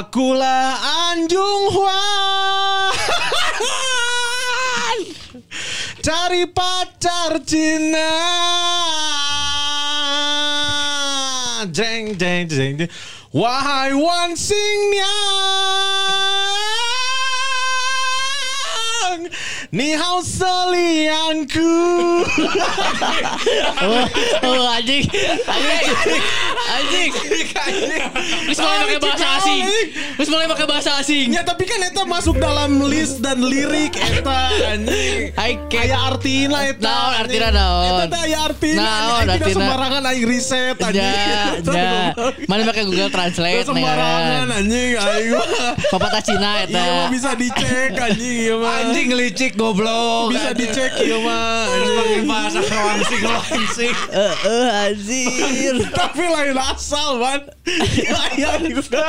Akulah Anjung Huan. Cari pacar Cina. Jeng jeng jeng jeng. Wahai Wan Sing Ni hao seliangku Oh, oh anjing. Anjing. Anjing. Terus mulai pakai bahasa asing. Terus mulai pakai bahasa asing. Ya tapi kan eta masuk dalam list dan lirik eta anjing. Kayak artina eta. Naon artina naon? Eta aya artina. Naon artina? sembarangan aing riset anjing. Ya, ya. Mana pakai Google Translate Sembarangan anjing aing mah. Pepatah Cina Iya eta. bisa dicek anjing iya. Anjing licik goblok. bisa dicek iya mah. anjing. pakai bahasa langsing langsing. Eh, eh, anjir. Tapi lain asal man. Aya di Google.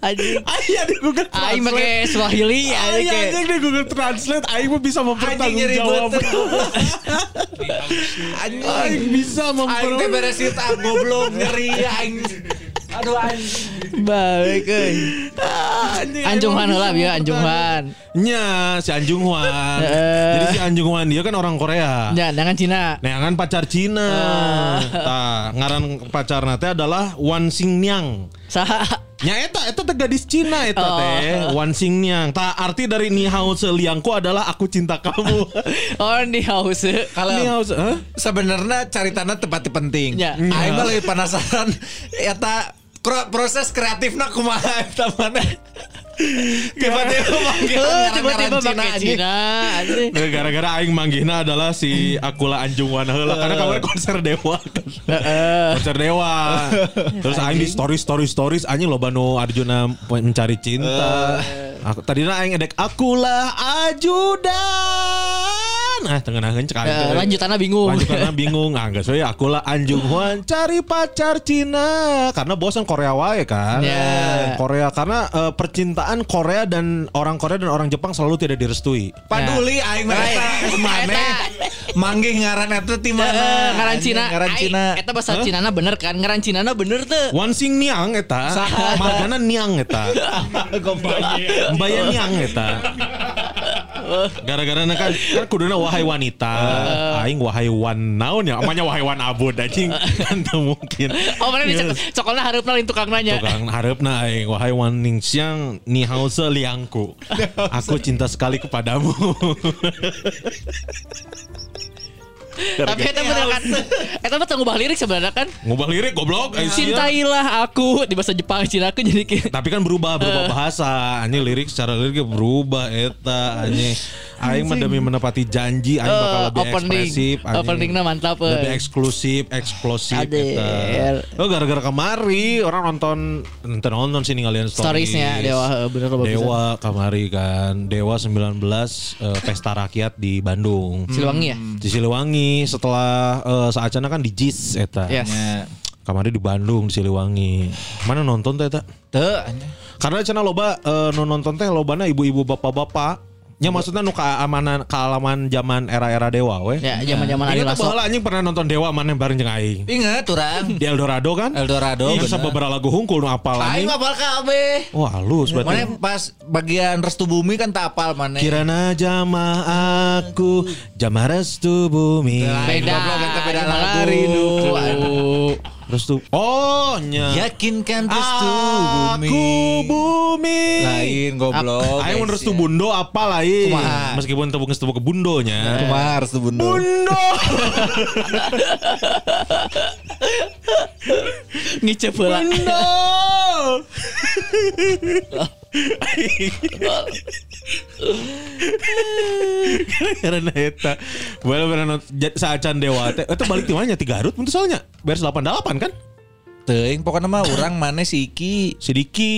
Anjing. Aya di Google Aing Translate. pakai Swahili Aya anjing. di Google Translate Aing mah bisa mempertanggungjawabkan. Anjing. Aing bisa Aing teh memper beres itu ah, goblok nyeri aing. Aduh anjing. Baik euy. Anjung Han heula bieu Anjung Han. Nya si Anjung Hwan. Heeh. Jadi si Anjung Hwan dia kan orang Korea. Ya, dengan Cina. Nah kan pacar Cina. Tah, ngaran pacar teh adalah Wan Xing Niang. Saha? Nya eta eta teh gadis Cina eta Oh. teh Wan Xing Niang. Tah arti dari Ni Hao Seliangku adalah aku cinta kamu. Oh, di house. Kalau Ni Hao Se- Hah? sebenarnya caritana tempat penting. Ya. Aing mah lebih penasaran eta kro- proses kreatifna kumaha eta mana. Tiba-tiba manggil Oh, tiba-tiba Cina pakai anjing. Cina anjing. Nah, Gara-gara aing manggihna adalah si Akula Anjung Wan heula karena kemarin konser Dewa kan. konser Dewa. Terus aing di story story stories anjing loba nu Arjuna mencari cinta. Aku tadina aing edek akulah ajudan. Ah tengenaheun cek aing. Eh, teh. lanjutannya bingung. Lanjutannya bingung. Ah geus we akulah Anjung Hwan cari pacar Cina karena bosan Korea wae kan. Ya. Korea karena eh, percintaan Korea dan orang Korea dan orang Jepang selalu tidak direstui. Paduli aing mah mana manggih ngaran eta ti mana? ngaran Cina. Ngaran Cina. Eta bahasa Cina bener kan? Ngaran Cina bener tuh. Wan Sing Niang eta Margana Niang eta Mbaya Niang eta Gara-gara kan kan kuduna wahai wanita. Aing wahai wan naon ya? Amanya wahai wan abud anjing. Kan mungkin. Oh, mana bisa cokolnya harapna lain tukang nanya. Tukang hareupna aing. Wahai wan ning siang ni hao se liangku. Aku cinta sekali kepadamu Tapi eta bener kan. Mah teu ngubah lirik sebenarnya kan. Ngubah lirik goblok. Aisyah. Cintailah aku. Di bahasa Jepang Cina aku jadi tapi kan berubah berubah bahasa. Anjing lirik secara lirik berubah eta anjing. Aing mah demi menepati janji aing bakal Eh, lebih opening. ekspresif. Openingnya mantap, eh. lebih eksklusif eksplosif eta. oh gara-gara kemari orang nonton nonton nonton sih ninggalin stories. Storiesnya Dewa. Eh, bener loh Dewa kamari kan. Dewa 19 eh, pesta rakyat di Bandung. Siliwangi ya? di Siliwangi setelah eh, saacana kan di JIS eta. Yes. kamari di Bandung di Siliwangi. Mana nonton teh eta? Teu karena cenah loba nu nonton teh lobana ibu-ibu bapak-bapak nya maksudnya nu keamanan kealaman zaman era-era dewa we Ya, zaman-zaman Ari Ingat baheula anjing pernah nonton dewa mana bareng jeung aing Ingat urang. di Eldorado kan Eldorado. Bener. beberapa lagu hungkul nu apal anjing Aing apal kabeh. wah halus Mana berarti pas bagian restu bumi kan tak apal mana. Kirana jamah aku jamah restu bumi Beda. Beda lagu. Restu oh nya Yakinkan restu bumi. aku bumi Lain goblok. Aing mun restu bundo apa lain Kumaha? meskipun teu geus teu ke bundonya Cuma restu bundo. bundo Ngicep heula. bundo Karena eta Bener-bener Saacan dewa. Teh Itu balik di mana? Ti Garut Untuk soalnya. Beres 88 kan? Teuing pokoknya mah orang mana si Iki. Si Diki.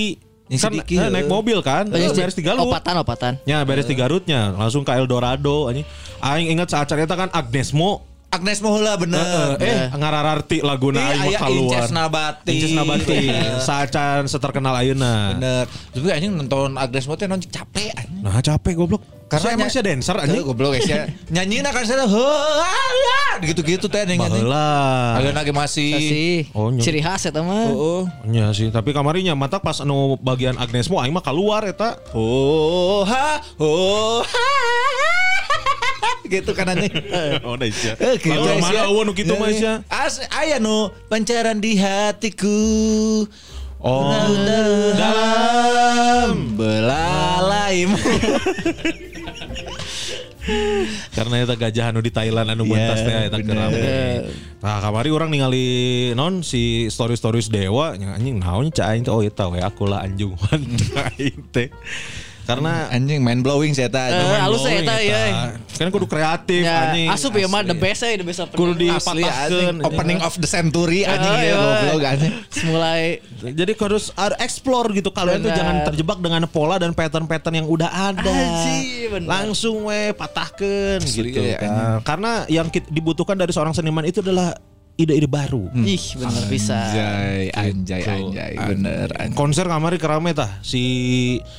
Ya, si kan Diki, eh, heeh. naik mobil kan? Banyak beres di Garut. Opatan, opatan. Ya beres di Garutnya. Langsung ke Eldorado anjing. Aing ingat saat eta kan? Agnesmo Agnes Mohula bener. Eh, eh ngarararti laguna Iya, aing mah keluar. Inces Nabati. Inces Nabati. Saacan seterkenal ayeuna. Bener. Tapi anjing nonton Agnes Mo teh non capek anjing. Nah capek goblok. Karena Karena emang sih dancer Anjing anjing. goblok ya. Nyanyiin akan saya gitu-gitu teh anjing anjing. Baheula. Agak lagi masih. Oh, nyok. Ciri khas eta mah. Oh, Nya sih, tapi kamarinya mata pas anu bagian Agnesmo aing mah keluar eta. oh, ha, oh, ha. Gitu kan anjing. Oh, da isya. Eh, gitu, mana eueuh nu kitu mah isya? As aya nu pancaran di hatiku. Oh. dalam belalai Karena eta gajah anu di Thailand anu Iya, mentas teh eta bener. keram. Nah, kamari orang ningali non si story-stories dewa nya anjing naon aing teh oh eta we aku lah anjung teh. Karena anjing mind blowing saya Eh, tadi. halus blowing eta, iya. Kan kudu kreatif Ya, anjing. asup ya mah the best ya, the best opening. Kudu Asli dipatahkeun anjing. opening of the century anjing Ah, ya iya. goblok anjing. Mulai Jadi harus explore gitu kalian tuh jangan terjebak dengan pola dan pattern-pattern yang udah ada. Anjing. Langsung we patahkan Asli, gitu ya, kan. Karena yang dibutuhkan dari seorang seniman itu adalah ide-ide baru. ih bener bisa. Anjay, anjay, anjay, bener. anjing. Konser kamari kerame tah si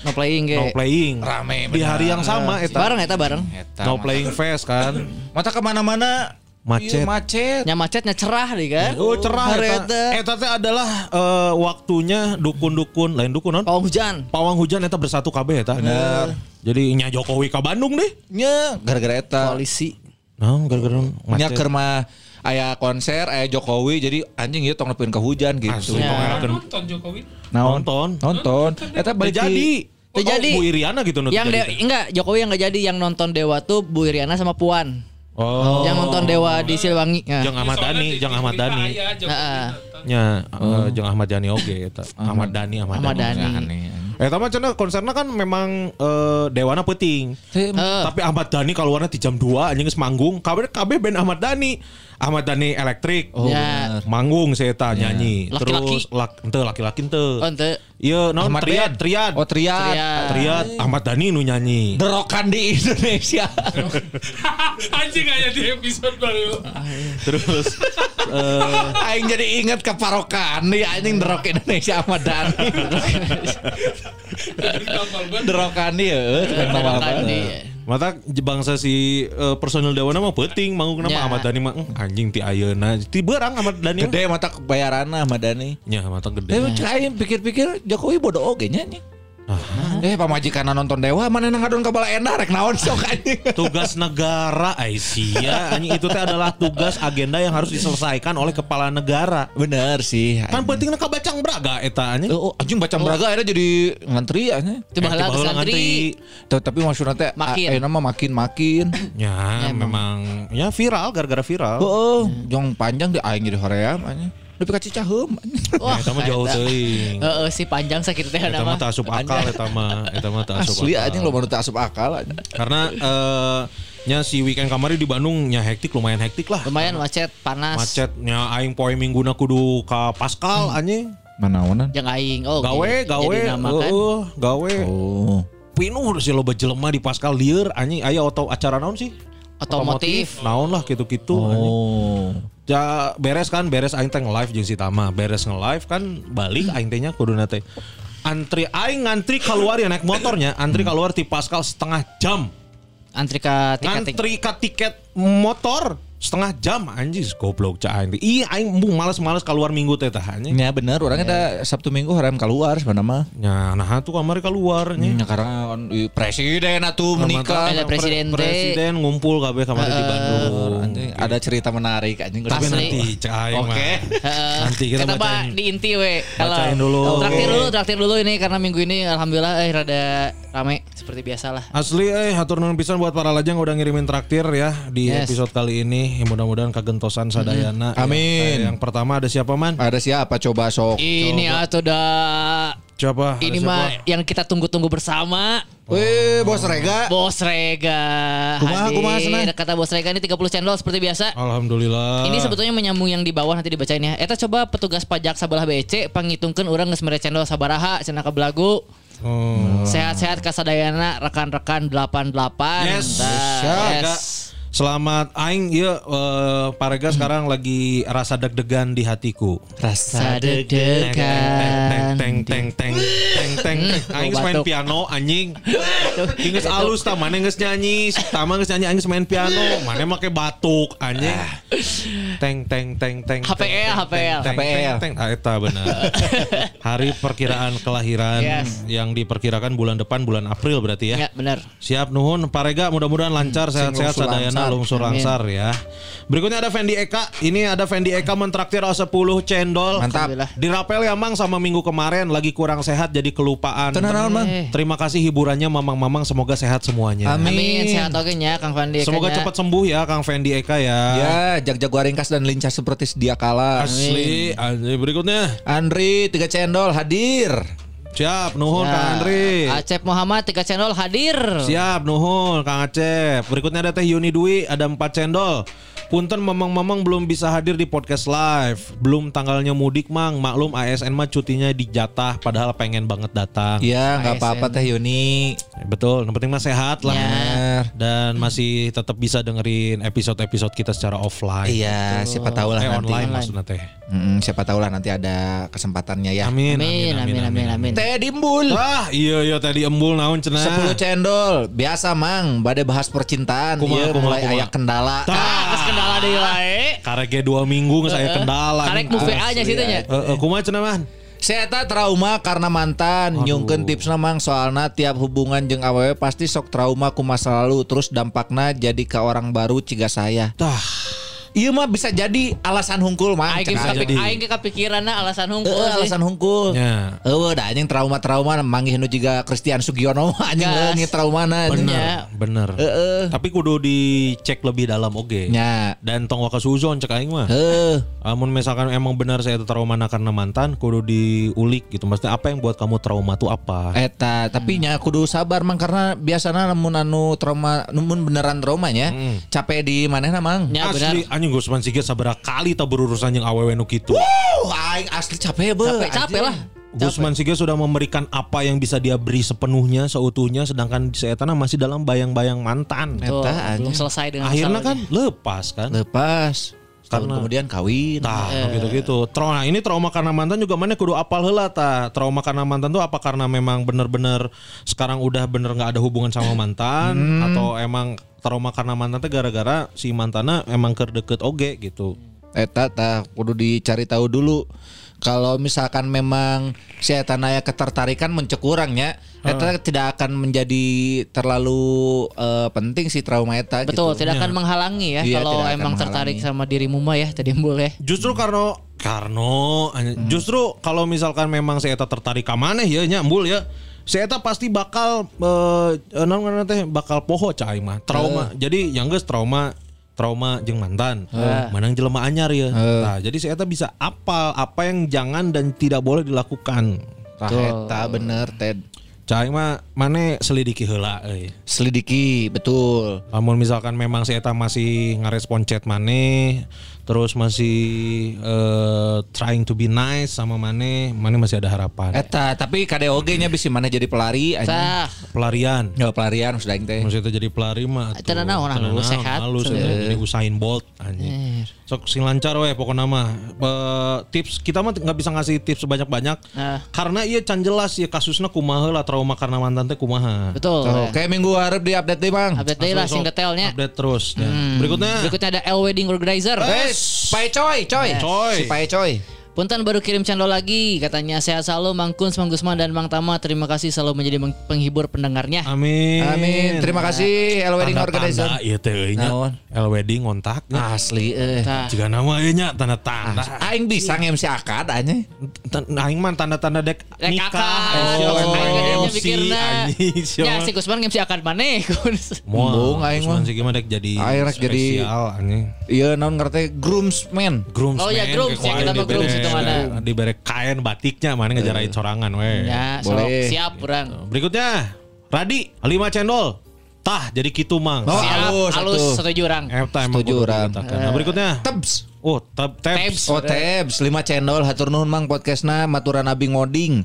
No playing ge. No Playing. Rame, Di benar. hari yang sama eta. Bareng eta bareng. Eta No mah. Playing Fest kan. Mata ke mana-mana Macet. Iya, macet. Nya macetnya cerah deh kan. Oh cerah eta. eta. Teh adalah eh, waktunya dukun-dukun lain dukun non. Pawang hujan. Pawang hujan eta bersatu kabeh eta. Bener. Jadi nya Jokowi ke Bandung deh. Nya gara-gara eta. Koalisi. Nah, gara-gara Nya macet. keur mah aya konser aya Jokowi jadi anjing ieu tong nepikeun ke hujan gitu. Asli, Ya. Nonton Jokowi. Naon? Nonton. Nonton. Eta balik Terjadi. di- Terjadi. Oh, Bu Iriana gitu Yang de enggak Jokowi yang enggak jadi yang nonton Dewa tuh Bu Iriana sama Puan. Oh. Yang nonton Dewa di Siliwangi. Nah. Jeng Ahmad Dhani, Jeng Ahmad Dhani. Heeh. Nya, eh, Jeng Ahmad Dhani oge eta. Ahmad Dhani, Ahmad, Ahmad Dhani. Dhani. Aneh. Eh, tapi cenah konsernya kan memang eh, dewana penting. Eh, Tapi Ahmad Dhani keluarnya di jam 2 anjing geus manggung. Kabeh kabeh band Ahmad Dhani. Ahmad Dhani elektrik. Oh, Ya. bener. Manggung saya eta nyanyi. Laki-laki. Terus lak, ente laki-laki ente. oh, ente. Iya, naon Ahmad triad, triad. Oh, triad. Triad. Triad Ahmad Dhani nu nyanyi. Derokan di Indonesia. Anjing aja di episode baru. Terus eh Aing jadi inget ke parokan nih anjing derok Indonesia Ahmad Dhani. Kapal ban. Derokan dia eh. Mata bangsa si eh, personil Dewana mah penting manggung nama Ya. Ahmad Dhani mah "Eh, anjing ti ayeuna ti beurang Ahmad Dhani. Gede mata kebayaran Ahmad Dhani. Nya mata Eh, gede. cek aing pikir-pikir Jokowi bodoh oge nya nya. Eh pamajikan nonton Dewa mana ngadon ka bala enda rek naon sok anjing. Tugas negara Aisyah anjing itu teh adalah tugas agenda yang harus diselesaikan oleh kepala negara. Bener sih. Kan pentingnya kabacang braga eta anjing. Oh, anjing baca braga akhirnya jadi ngantri anjing. Itu bahala Eh, ke santri. Tuh, tapi maksudnya teh Makin. ayeuna mah makin-makin. Ya, memang ya viral gara-gara viral. Heeh, jong panjang di aing jadi hoream anjing. Tapi ka Cicaheum anjing. Wah, Eta mah jauh teuing. Heeh, si panjang sakit teh Eta mah asup akal eta mah, eta mah tak asup Asli akal. anjing lo baru tak asup akal. Karena eh nya si weekend kamari di Bandung nya hektik lumayan hektik lah. Lumayan macet, panas. Macetnya aing poe mingguna kudu ka Pascal anjing. Manaonan? Yang aing. Oh, Gawe, gawe, kan. heeh, gawe. Oh. Pinuh si loba jelema di Pascal lieur anjing aya auto acara naon sih? Otomotif. Naon lah gitu-gitu anjing. Ja beres kan beres aing teh nge-live jeung si Tama. Beres nge-live kan balik aing teh nya kuduna teh. Antri aing ngantri keluar ya naik motornya, antri keluar ti Pascal setengah jam. Antri ka tiket. Ngantri ka tiket motor setengah jam anjing goblok cah aing. Ih aing mu males-males keluar minggu teh tah anjing. Ya bener, orang ada Sabtu Minggu hoream keluar sebenarnya mah. Nya nah tuh kamari keluar nya. Ya karena kan, presiden atuh menikah. Ada presiden. Presiden ngumpul kabeh kamari di Bandung. Anjing, ada cerita menarik anjing. Tapi nanti cah aing Oke. Nanti kita Eta, Pak, bacain. di inti we. Kalau- Bacain dulu. Traktir dulu, traktir dulu ini karena minggu ini alhamdulillah eh rada rame seperti biasa lah. Asli eh hatur nuhun pisan buat para lajang udah ngirimin traktir ya di Yes. episode kali ini. Mudah-mudahan kagentosan sadayana. Amin. Ya, yang pertama ada siapa man? Ada siapa coba sok? Ini atau da Siapa? Ada Ini siapa? mah yang kita tunggu-tunggu bersama. Wih, bos Rega. Bos Rega. Kumaha, kumaha, Senang? Kata Bos Rega ini 30 cendol seperti biasa. Alhamdulillah. Ini sebetulnya menyambung yang di bawah nanti dibacain ya. Eta coba petugas pajak sabelah BC pangitungkeun urang geus mere cendol sabaraha cenah ka belagu. Oh. Sehat-sehat kasadayana rekan-rekan 88. Yes. Dah, Rega. Selamat aing ieu eh, Parega sekarang lagi rasa deg-degan di hatiku. Rasa Sadeg Teng teng teng teng teng teng teng. Aing main piano anjing. Aing geus alus tah mana geus nyanyi, tama geus nyanyi aing main piano, mana make batuk anjing. Teng teng teng teng. HPL, teng, HPL. teng, teng, HPL. Teng Ah, eta benar. Hari perkiraan kelahiran Yes. yang diperkirakan bulan depan bulan April berarti ya. Ya, benar. Siap nuhun Parega mudah-mudahan lancar sehat-sehat lungsur sadayana lungsur Amin. langsar ya. Berikutnya ada Fendi Eka. Ini ada Fendi Eka mentraktir 10 cendol. Mantap. Dirapel ya Mang sama minggu kemarin lagi kurang sehat jadi kelupaan. Tenang Mang. Eh. Terima kasih hiburannya Mamang-mamang semoga sehat semuanya. Amin. Amin, sehat oke nya Kang Fandi. Semoga kayaknya. cepat sembuh ya Kang Fendi Eka ya. Ya, jag-jago ringkas dan lincah seperti sedia kala. Asli. Anjay, berikutnya. Andri tiga cendol hadir. Siap nuhun. Kang Andri. Acep Muhammad tiga channel hadir. Siap nuhun Kang Acep. Berikutnya ada Teh Yuni Dwi ada 4 cendol. Punten mamang-mamang belum bisa hadir di podcast live. Belum tanggalnya mudik mang. Maklum ASN mah cutinya dijatah padahal pengen banget datang. Ya, nggak apa-apa Teh Yuni. Betul, yang penting mah sehat lah. Ya. Dan masih tetap bisa dengerin episode-episode kita secara offline. Iya, siapa tahu lah Eh nanti. online maksudnya teh. Mm, siapa tahu lah nanti ada kesempatannya ya. Amin, Amin, amin, amin, amin. Teh Dimbul. Wah, iya iya tadi embul naon cenah. 10 cendol biasa mang badai bahas percintaan Kumaha, Ieu kumaha, mulai aya kendala Tah. Ah, geus kendala deui wae. Karege dua minggu nggak saya kendala. Karek nu VA-nya situ nya. Eh, eh, kumaha cenah man? Saya tak trauma karena mantan nyungkeun tips mang soalna tiap hubungan jeung awewe pasti sok trauma ku masa lalu terus dampakna jadi ke orang baru ciga saya. Tah. Iya mah bisa jadi alasan hungkul mang. Aing kapik- aing ge kepikiranna alasan hungkul. Heeh, sih. alasan hungkul. Ya. Eueuh da anjing trauma-trauma manggih nu juga Christian Sugiono anjing leungit traumana. anjing. Bener, bener. Heeh. Tapi kudu dicek lebih dalam oke. Nya. Dan tong waka suzon cek aing mah. Heuh. Amun misalkan emang benar saya itu trauma karena mantan, kudu diulik gitu. Maksudnya apa yang buat kamu trauma tuh apa? Eta, tapi nya kudu sabar mang karena biasanya namun anu trauma namun beneran traumanya capek di manehna mang. Ya benar. Asli anjing Gusman Sigit sabaraha kali tak berurusan yang awewe nu kitu. Oh, aing asli capek be. Capek, capek lah. Gusman Sigit sudah memberikan apa yang bisa dia beri sepenuhnya, seutuhnya sedangkan saya tanah masih dalam bayang-bayang mantan. Tuh, Eta, belum selesai dengan Akhirnya kan lepas kan. Lepas. Tahun Karena- kemudian kawin. Tah, gitu-gitu. Trauma ini trauma karena mantan juga mana kudu apal heula tah. Trauma karena mantan tuh apa karena memang bener-bener sekarang udah bener nggak ada hubungan sama mantan atau emang trauma karena mantan tuh gara-gara si mantannya emang ker deket oge gitu. Eta tah kudu dicari tahu dulu. Kalau misalkan memang si eta naya ketertarikan mencek kurangnya, eta tidak akan menjadi terlalu eh, penting si trauma eta Betul, gitu. tidak akan menghalangi ya Iya, kalau emang tertarik menghalangi. sama dirimu mah ya tadi embul ya. Justru karena karena justru kalau misalkan memang si eta tertarik ke mana ya nya embul ya. Si eta pasti bakal eh naon ngaranna teh bakal poho cai mah. Trauma. Jadi yang geus trauma trauma jeung mantan. Manang jelema anyar ya. Nah, jadi si eta bisa apal apa yang jangan dan tidak boleh dilakukan. Tah eta bener Ted. Cai mah mana selidiki heula euy. Selidiki betul. Namun misalkan memang si eta masih ngarespon chat maneh terus masih eh, trying to be nice sama maneh, maneh masih ada harapan. Eta tapi KDOG nya bisa mana jadi pelari anjing. Tah, pelarian. Ya pelarian sudah aing teh. Maksudnya jadi pelari mah atuh. Tenang, naon, Tenang, anu, naon, sehat. halus, atuh. jadi Usain Bolt anjing. Sok sing lancar we pokoknya mah. Eh, tips kita mah nggak bisa ngasih tips sebanyak-banyak Nah. karena iya can jelas ya kasusnya kumaha lah trauma karena mantan teh kumaha. betul. Ya. kayak minggu harap di update deh bang. Update deui lah sing detailnya. Update terus. ya. Berikutnya Berikutnya ada L Wedding Organizer. Wes, Pai coy, coy, Coy. si coy. Punten baru kirim channel lagi katanya sehat selalu Mang Kuns, Mang Gusman dan Mang Tama terima kasih selalu menjadi penghibur pendengarnya. Amin. Amin. Terima kasih L Wedding Organizer. Tanda-tanda iya teh euy nya. Naon? L wedding ngontak. Asli eh. Jika nama ieu nya tanda-tanda. Aing bisa nge-MC akad aja. Tan- Aing mah tanda-tanda dek nikah. akad. Oh, Aing siapa? Ya si Gusman ngemsi akan maneh. Kuns. Embung, aing mah. Gusman sih gimana dek jadi Aing rek jadi- spesial anjing. Iya, non ngerti groomsman. Groomsman. Oh ya, grooms, kayak ya, kita kuaing mah grooms beres. hitunganna. dibere kain batiknya mana ngejarain sorangan we. Ya, Boleh. siap urang. Berikutnya Radi 5 cendol. Tah jadi kitu mang. Oh, Siap, halus, halus setuju. Eta emang Setuju orang. diletakkan. Nah, berikutnya Tebs. Oh, tab tabs. Tabs. Oh Tebs 5 channel hatur nuhun Mang podcastna maturan abi ngoding.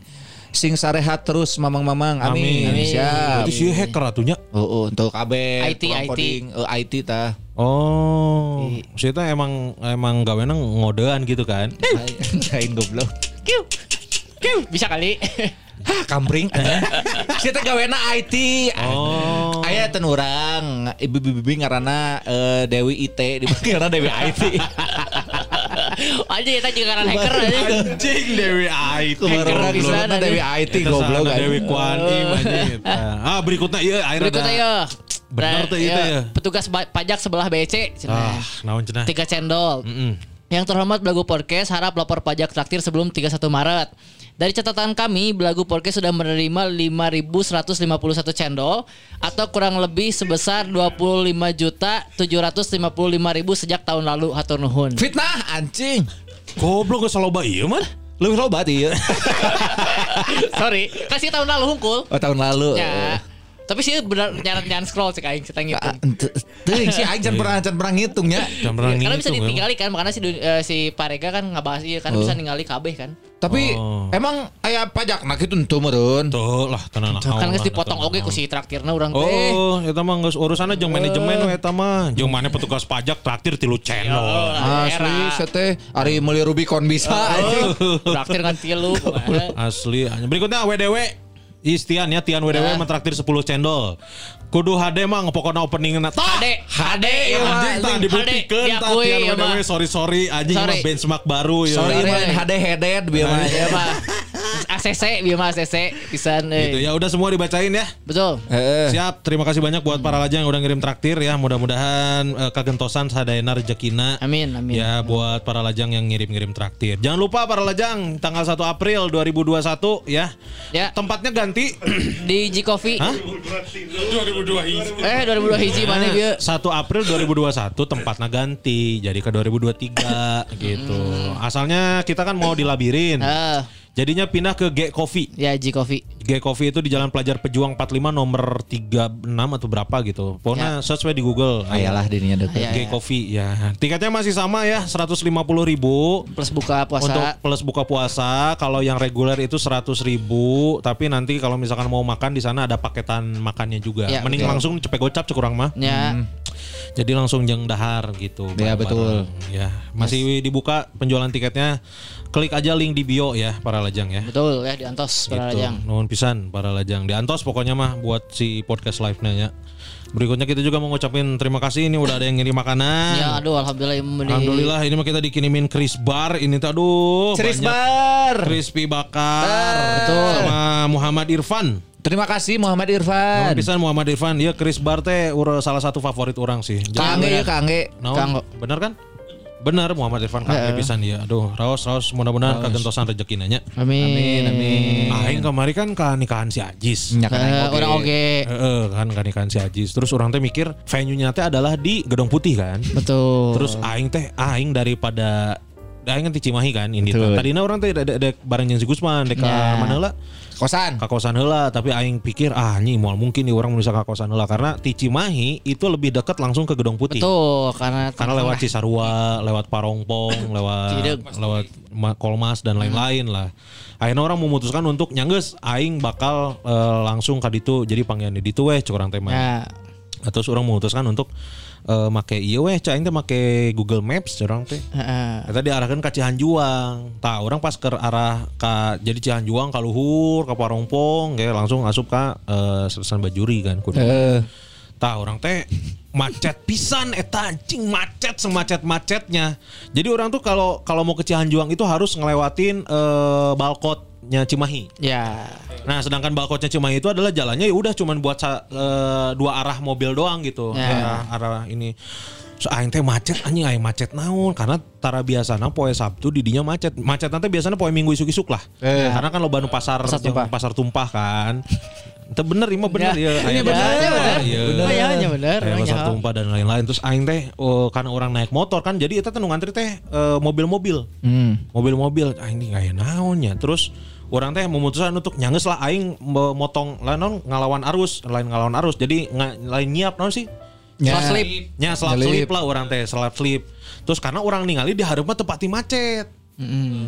Sing sarehat terus mamang-mamang. Amin. Amin. Siap. Berarti hacker atunya. Oh, oh, untuk KB IT, IT. eh, IT tah. Oh, kita emang emang gawena ngodean gitu kan. Lain goblok. Kiu. Kiu, bisa kali. Hah, kampring. Kita gawena IT. Oh. Aya ten urang, ibu-ibu ngaranna eh, Dewi IT, dipanggilna Dewi IT. Aja kita juga karena hacker aja. Anjing Dewi IT. Hacker disebutna ada. Dewi IT goblok sana kan. Dewi Kwan Im anjing. Ah, berikutnya ieu akhirnya Berikutnya ada- ya. Bener tuh itu ya. Petugas ba- pajak sebelah BC. Ah, naon cenah. Tiga cendol. Yang terhormat Belagu Podcast harap lapor pajak traktir sebelum 31 Maret. Dari catatan kami, Belagu Podcast sudah menerima 5.151 cendol atau kurang lebih sebesar 25 juta 755 ribu sejak tahun lalu. Hatur nuhun. Fitnah anjing. Goblok geus loba ieu mah. Lu loba ieu. Sorry, kasih tahun lalu hungkul. Oh tahun lalu. Ya. Tapi sih benar nyaran nyaran scroll sih kayak kita Ah, ngitung. Teuing si aing pernah can pernah ngitungnya. Perang Karena bisa ngitung, ditinggali kan, makanya si eh, si Parega kan ngebahas iya kan bisa ningali KB kan. Tapi Oh. emang aya pajak nah kitu teu meureun. Tuh lah tenang lah. Kan geus lah, dipotong oge ku si traktirna urang teh. Oh, eta mah geus urusanna jeung manajemen we eta mah. Jeung mana petugas pajak traktir tilu channel. Oh, Asli era. saya teh ari meuli Rubicon bisa anjing. Traktir kan tilu. Asli. Berikutnya WDW. Istian ya Tian WDW Ah. mentraktir 10 cendol. Kudu HD mah pokoknya opening na tah. HD. HD Anjing ya mah. tah HD, dibuktikan tah Tian ya, WDW mah. sorry sorry anjing mah benchmark baru ya. Sorry Sorry. main HD headed bieu mah. Ya mah. ACC bieu mah ACC pisan Gitu euy. ya udah semua dibacain ya. Betul. Heeh. Siap, terima kasih banyak buat para lajang yang udah ngirim traktir ya. Mudah-mudahan eh, kagentosan sadayana rezekina. Amin, amin. Ya buat para lajang yang ngirim-ngirim traktir. Jangan lupa para lajang tanggal 1 April 2021 ya. Ya. Tempatnya ganti. Di G Coffee. Hah? 2002 hiji. Eh 2002 hiji mana bieu? 1 April 2021 tempatnya ganti jadi ke 2023 gitu. Asalnya kita kan mau di labirin. Jadinya pindah ke G Coffee. ya G Coffee. G Coffee itu di Jalan Pelajar Pejuang 45 nomor 36 atau berapa gitu. Pokoknya search we di Google. Ayalah dirinya deket. Ya, G ya. Coffee ya. Tiketnya masih sama ya 150 ribu Plus buka puasa. untuk plus buka puasa. Kalau yang reguler itu 100 ribu. Tapi nanti kalau misalkan mau makan di sana ada paketan makannya juga. Ya, Mending betul. langsung cepet gocap cekurang mah. Ya. Jadi langsung jeng dahar gitu. Ya, bareng-bareng. betul. Ya masih dibuka penjualan tiketnya. Klik aja link di bio ya para lajang ya. Betul ya di Antos para Gitu. lajang. Nuhun pisan para lajang. Di Antos pokoknya mah buat si podcast live-nya ya. Berikutnya kita juga mau ngucapin terima kasih ini udah ada yang ngirim makanan. Ya aduh alhamdulillah memberi- Alhamdulillah ini mah kita dikirimin Chris Bar ini tuh aduh Chris Bar. crispy bakar Betul. sama Muhammad Irfan. Terima kasih Muhammad Irfan. Nuhun pisan Muhammad Irfan dia Chris Bar teh salah satu favorit orang sih. Kangge ya kangge. Kanggo. Bener kan? Bener Muhammad Irfan kangge pisan dia. Aduh, raos raos mudah-mudahan kagentosan rezeki nanya. Amin. amin. Aing kemarin kan ke nikahan si Ajis. Nya kan aing oge. orang oge. Heeh, kan ke nikahan si Ajis. Terus orang teh mikir venue-nya teh adalah di Gedong Putih kan. Betul. Terus aing teh aing daripada aing kan di Cimahi kan ini. Tadinya orang teh dek dek bareng jeung si Gusman dek ka Ya. mana heula? Kosan. Ka kosan heula, tapi aing pikir ah anjing moal mungkin nih orang bisa ka kosan heula karena di Cimahi itu lebih dekat langsung ke Gedong Putih. Betul karena Karena lewat Cisarua, lewat Parongpong, lewat Cideng. lewat Ma- Kolmas dan lain-lain lah. Akhirnya orang memutuskan untuk nyangges aing bakal eh, langsung ka ditu jadi panggilan di ditu weh orang teh mah. Ya. Terus orang memutuskan untuk eh, make ieu weh aing teh make Google Maps orang teh. Heeh. Eta diarahkan ke Cihanjuang. Tah orang pas ke arah ka jadi Cihanjuang ka luhur ka Parongpong kayak langsung asup ka eh, Sersan Bajuri kan kudu. Eh, Tah orang teh macet pisan eta anjing macet semacet-macetnya. Jadi orang tuh kalau kalau mau ke Cihanjuang itu harus ngelewatin eh, balkotnya Cimahi. Ya. Nah, sedangkan balkotnya Cimahi itu adalah jalannya ya udah cuman buat eh, dua arah mobil doang gitu. Ya. Arah, arah ini. So, aing teh macet anjing aing macet naon karena tara biasana poe Sabtu di dinya macet. Macet nanti biasanya poe Minggu isuk-isuk lah. Eh. Karena kan lo banu pasar Pasar tumpah. pasar tumpah kan. Itu bener, ima bener Ya, ya. ini bener, ya, bener. Iya. Oh, iya, hanya bener, Kayak hanya. pasar tumpah dan lain-lain. Terus aing teh oh, karena orang naik motor kan, jadi itu teh nu ngantri teh eh, mobil-mobil. Mobil-mobil aing ini kayak naonnya. Terus orang teh memutuskan untuk nyanges lah aing me- motong lah non ngalawan arus, lain ngalawan arus. Jadi nga- lain nyiap naon sih? Slap slip. Nya slip lah orang teh, slap slip. Terus karena orang ningali di hareup mah tepat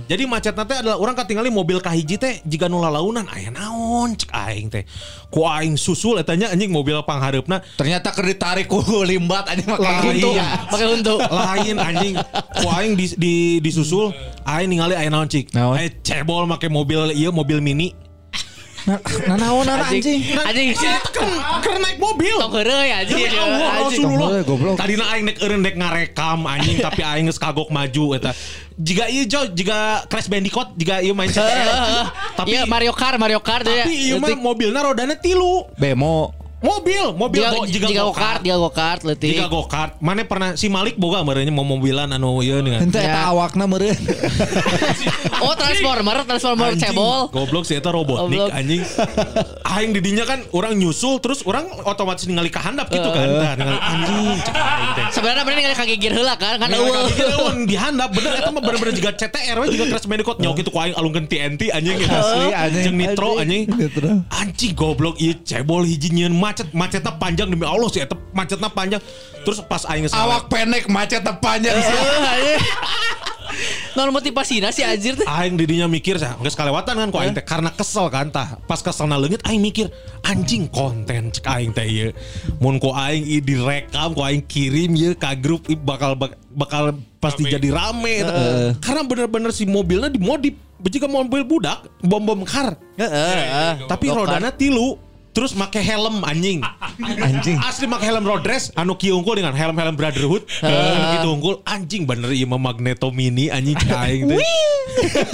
Jadi macet nanti adalah orang katingali mobil kahiji teh jika nula launan aya naon cek aing teh. Ku aing susul etanya anjing mobil panghareupna Ternyata keur ditarik ku limbat anjing Lain. Untuk iya. pakai untuk. lain anjing. Ku aing di, di disusul aing ningali aya naon cik. Naon? Eh cebol make mobil ieu mobil mini. Nah naon Anjing. Anjing. Kan keur naik mobil. Tong heureuy anjing. Demi Allah. Rasulullah. Goblok. Tadina aing nek eureun dek ngarekam anjing tapi aing geus kagok maju eta. Jika ieu jo jika Crash Bandicoot jika ieu main CTR. tapi Iya Mario Kart, Mario Kart ya. tapi ieu mah mobilna rodana tilu. Bemo. Mobil, mobil Jika go, jika, jika go go-kart. kart, jika go kart leutik. Jika go kart, mana pernah si Malik boga merenya mau mobilan anu ieu nih. Henteu Ya. eta awakna meureun. Oh, Transformer, Transformer Anjing, cebol. Goblok sih eta robotnik anjing. Aing didinya kan orang nyusul terus orang otomatis ningali ka handap gitu kan. Tah, ningali anjing. Sebenarnya bener ningali kagigir heula kan, kan eueuh. ka eueuh, di handap bener eta mah bener-bener juga CTR we juga Crash Bandicoot nyok itu ku aing alungkeun TNT anjing gitu. Asli, anjing. Jeung nitro anjing. Anjing goblok ieu cebol hiji nyieun macet macetna panjang demi Allah sih eta macetna panjang. Terus pas aing Awak pendek macet tepanjang. Eueuh, anjing. Non motivasina si anjir teh. Aing didinya mikir sah, geus kalewatan kan ku aing teh karena kesel kan tah. Pas keselna leungit aing mikir anjing konten cek aing teh ieu. Mun ku aing i direkam ku aing kirim ieu ka grup i bakal bak- bakal pasti jadi rame eta. Karena bener-bener si mobilnya dimodif jika mobil budak bom-bom kar. Heeh. Tapi rodana tilu terus make helm anjing. Anjing. Asli make helm road race anu kieu unggul dengan helm-helm brotherhood. Anu gitu unggul anjing bener ieu mah Magneto Mini anjing aing teh.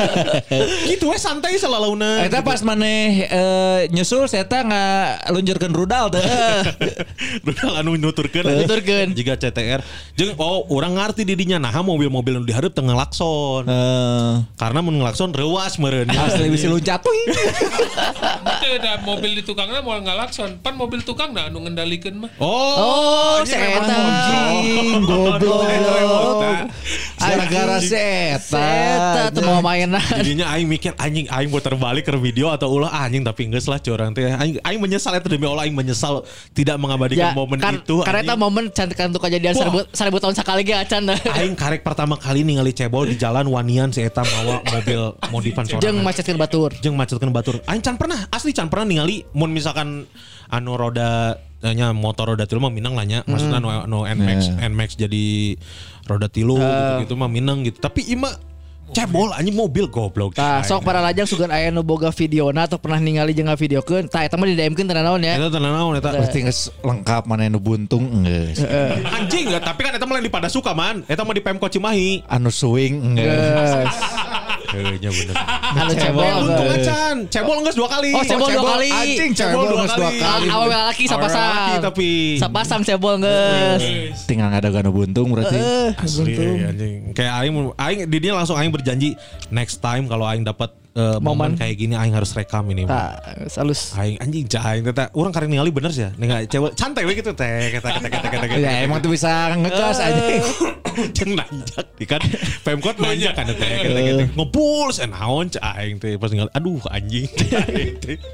gitu we santai salalauna. Eta pas maneh eh, nyusul saya nggak lunjurkeun rudal teh. Rudal anu nuturkeun Nuturkeun. Jika CTR jeung oh orang ngarti didinya nah mobil-mobil anu dihareup teu ngelakson. Eh, Karena mun ngelakson reuas meureun. asli bisa ada mobil di tukangnya mau ngalakson. Pan mobil tukang nah anu ngendalikeun mah. Oh, Oh, anjing si emang eta. anjing. Goblok. Gara-gara Eta seta. tuh mau mainan. Jadinya aing mikir anjing aing mau terbalik ke video atau ulah anjing tapi geus lah curang teh. Aing aing menyesal eta demi Allah aing menyesal tidak mengabadikan momen kan, itu. Karena eta momen cantikan untuk kejadian seribu, seribu tahun sekali ge acan. Aing karek pertama kali ningali cebol di jalan wanian si eta mawa mobil modifan Jeung sorangan. macetkeun batur. Jeung macetkeun batur. Aing can pernah asli can pernah ningali mun misalkan anu roda nya motor roda tilu mah minang lah nya. Maksudnya anu anu Nmax Nmax jadi roda tilu gitu, gitu mah minang gitu. Tapi ima cebol anjing mobil goblok. Aing. sok para lajang sugan aya nu boga videona atau pernah ningali jeung ngavideokeun. Tah eta mah di DM-keun teu naon ya. Eta tenan naon eta. Geus lengkap mana nu buntung geus. Anjing tapi kan eta mah lain di pada suka man. Eta mah di Pemkot Cimahi. Anu swing geus. Kayaknya bener. Anu cebol. Untung acan, cebol geus dua kali. Oh, cebol dua kali. Anjing cebol dua kali. Awewe laki sapasang. Tapi. Sapasang cebol geus. Tinggal ngada-ngada buntung berarti. Asli eh, anjing. Kayak aing aing di dia langsung aing berjanji next time kalau aing dapat eh, momen Momen. kayak gini aing harus rekam ini. Tah, salus. Aing anjing cah aing teh urang karek ningali bener sih ya. Ningali cewek santai we gitu teh kata kata kata kata. Ya emang tuh bisa ngegas aja. Jeung nanjak di kan Pemkot nanjak kan teh kata kata ngebul sen naon cah aing teh pas ningali aduh anjing.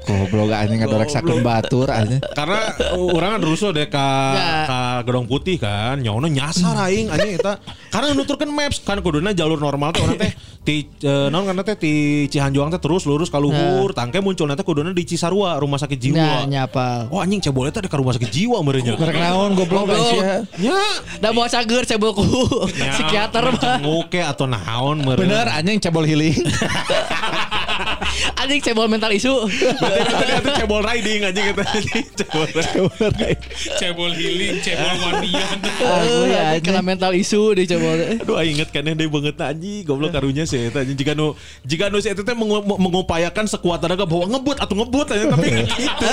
Goblok anjing ngadorek sakun batur aja. Karena uh, orang kan rusuh deh ka, Ya. ka Gedong Putih kan. Nyawana nyasar aing anjing eta. Karena nuturkeun maps kan kuduna jalur normal teh orang teh ti eh, naon karena teh ti Cihanjuang teh terus lurus ka luhur. Tangke munculna teh kuduna di Cisarua rumah sakit Nah, jiwa. nyapa. Oh anjing cebol eta di ka rumah sakit jiwa meureun nya. Mereka naon goblok Aisyah. Nya. Da mau cager cebol ku Ya, psikiater mah. Ngoke atau naon meureun. Bener anjing cebol healing. Anjing cebol mental isu. Berarti itu cebol riding anjing anjing cebol riding. Cebol healing, cebol wanian. Aduh, ya, kena mental isu di cebol. Aduh aing inget kan deh banget anjing goblok karunya sih anjing jika nu jika nu si eta teh mengupayakan sekuat tenaga bahwa ngebut atau ngebut aja tapi gitu.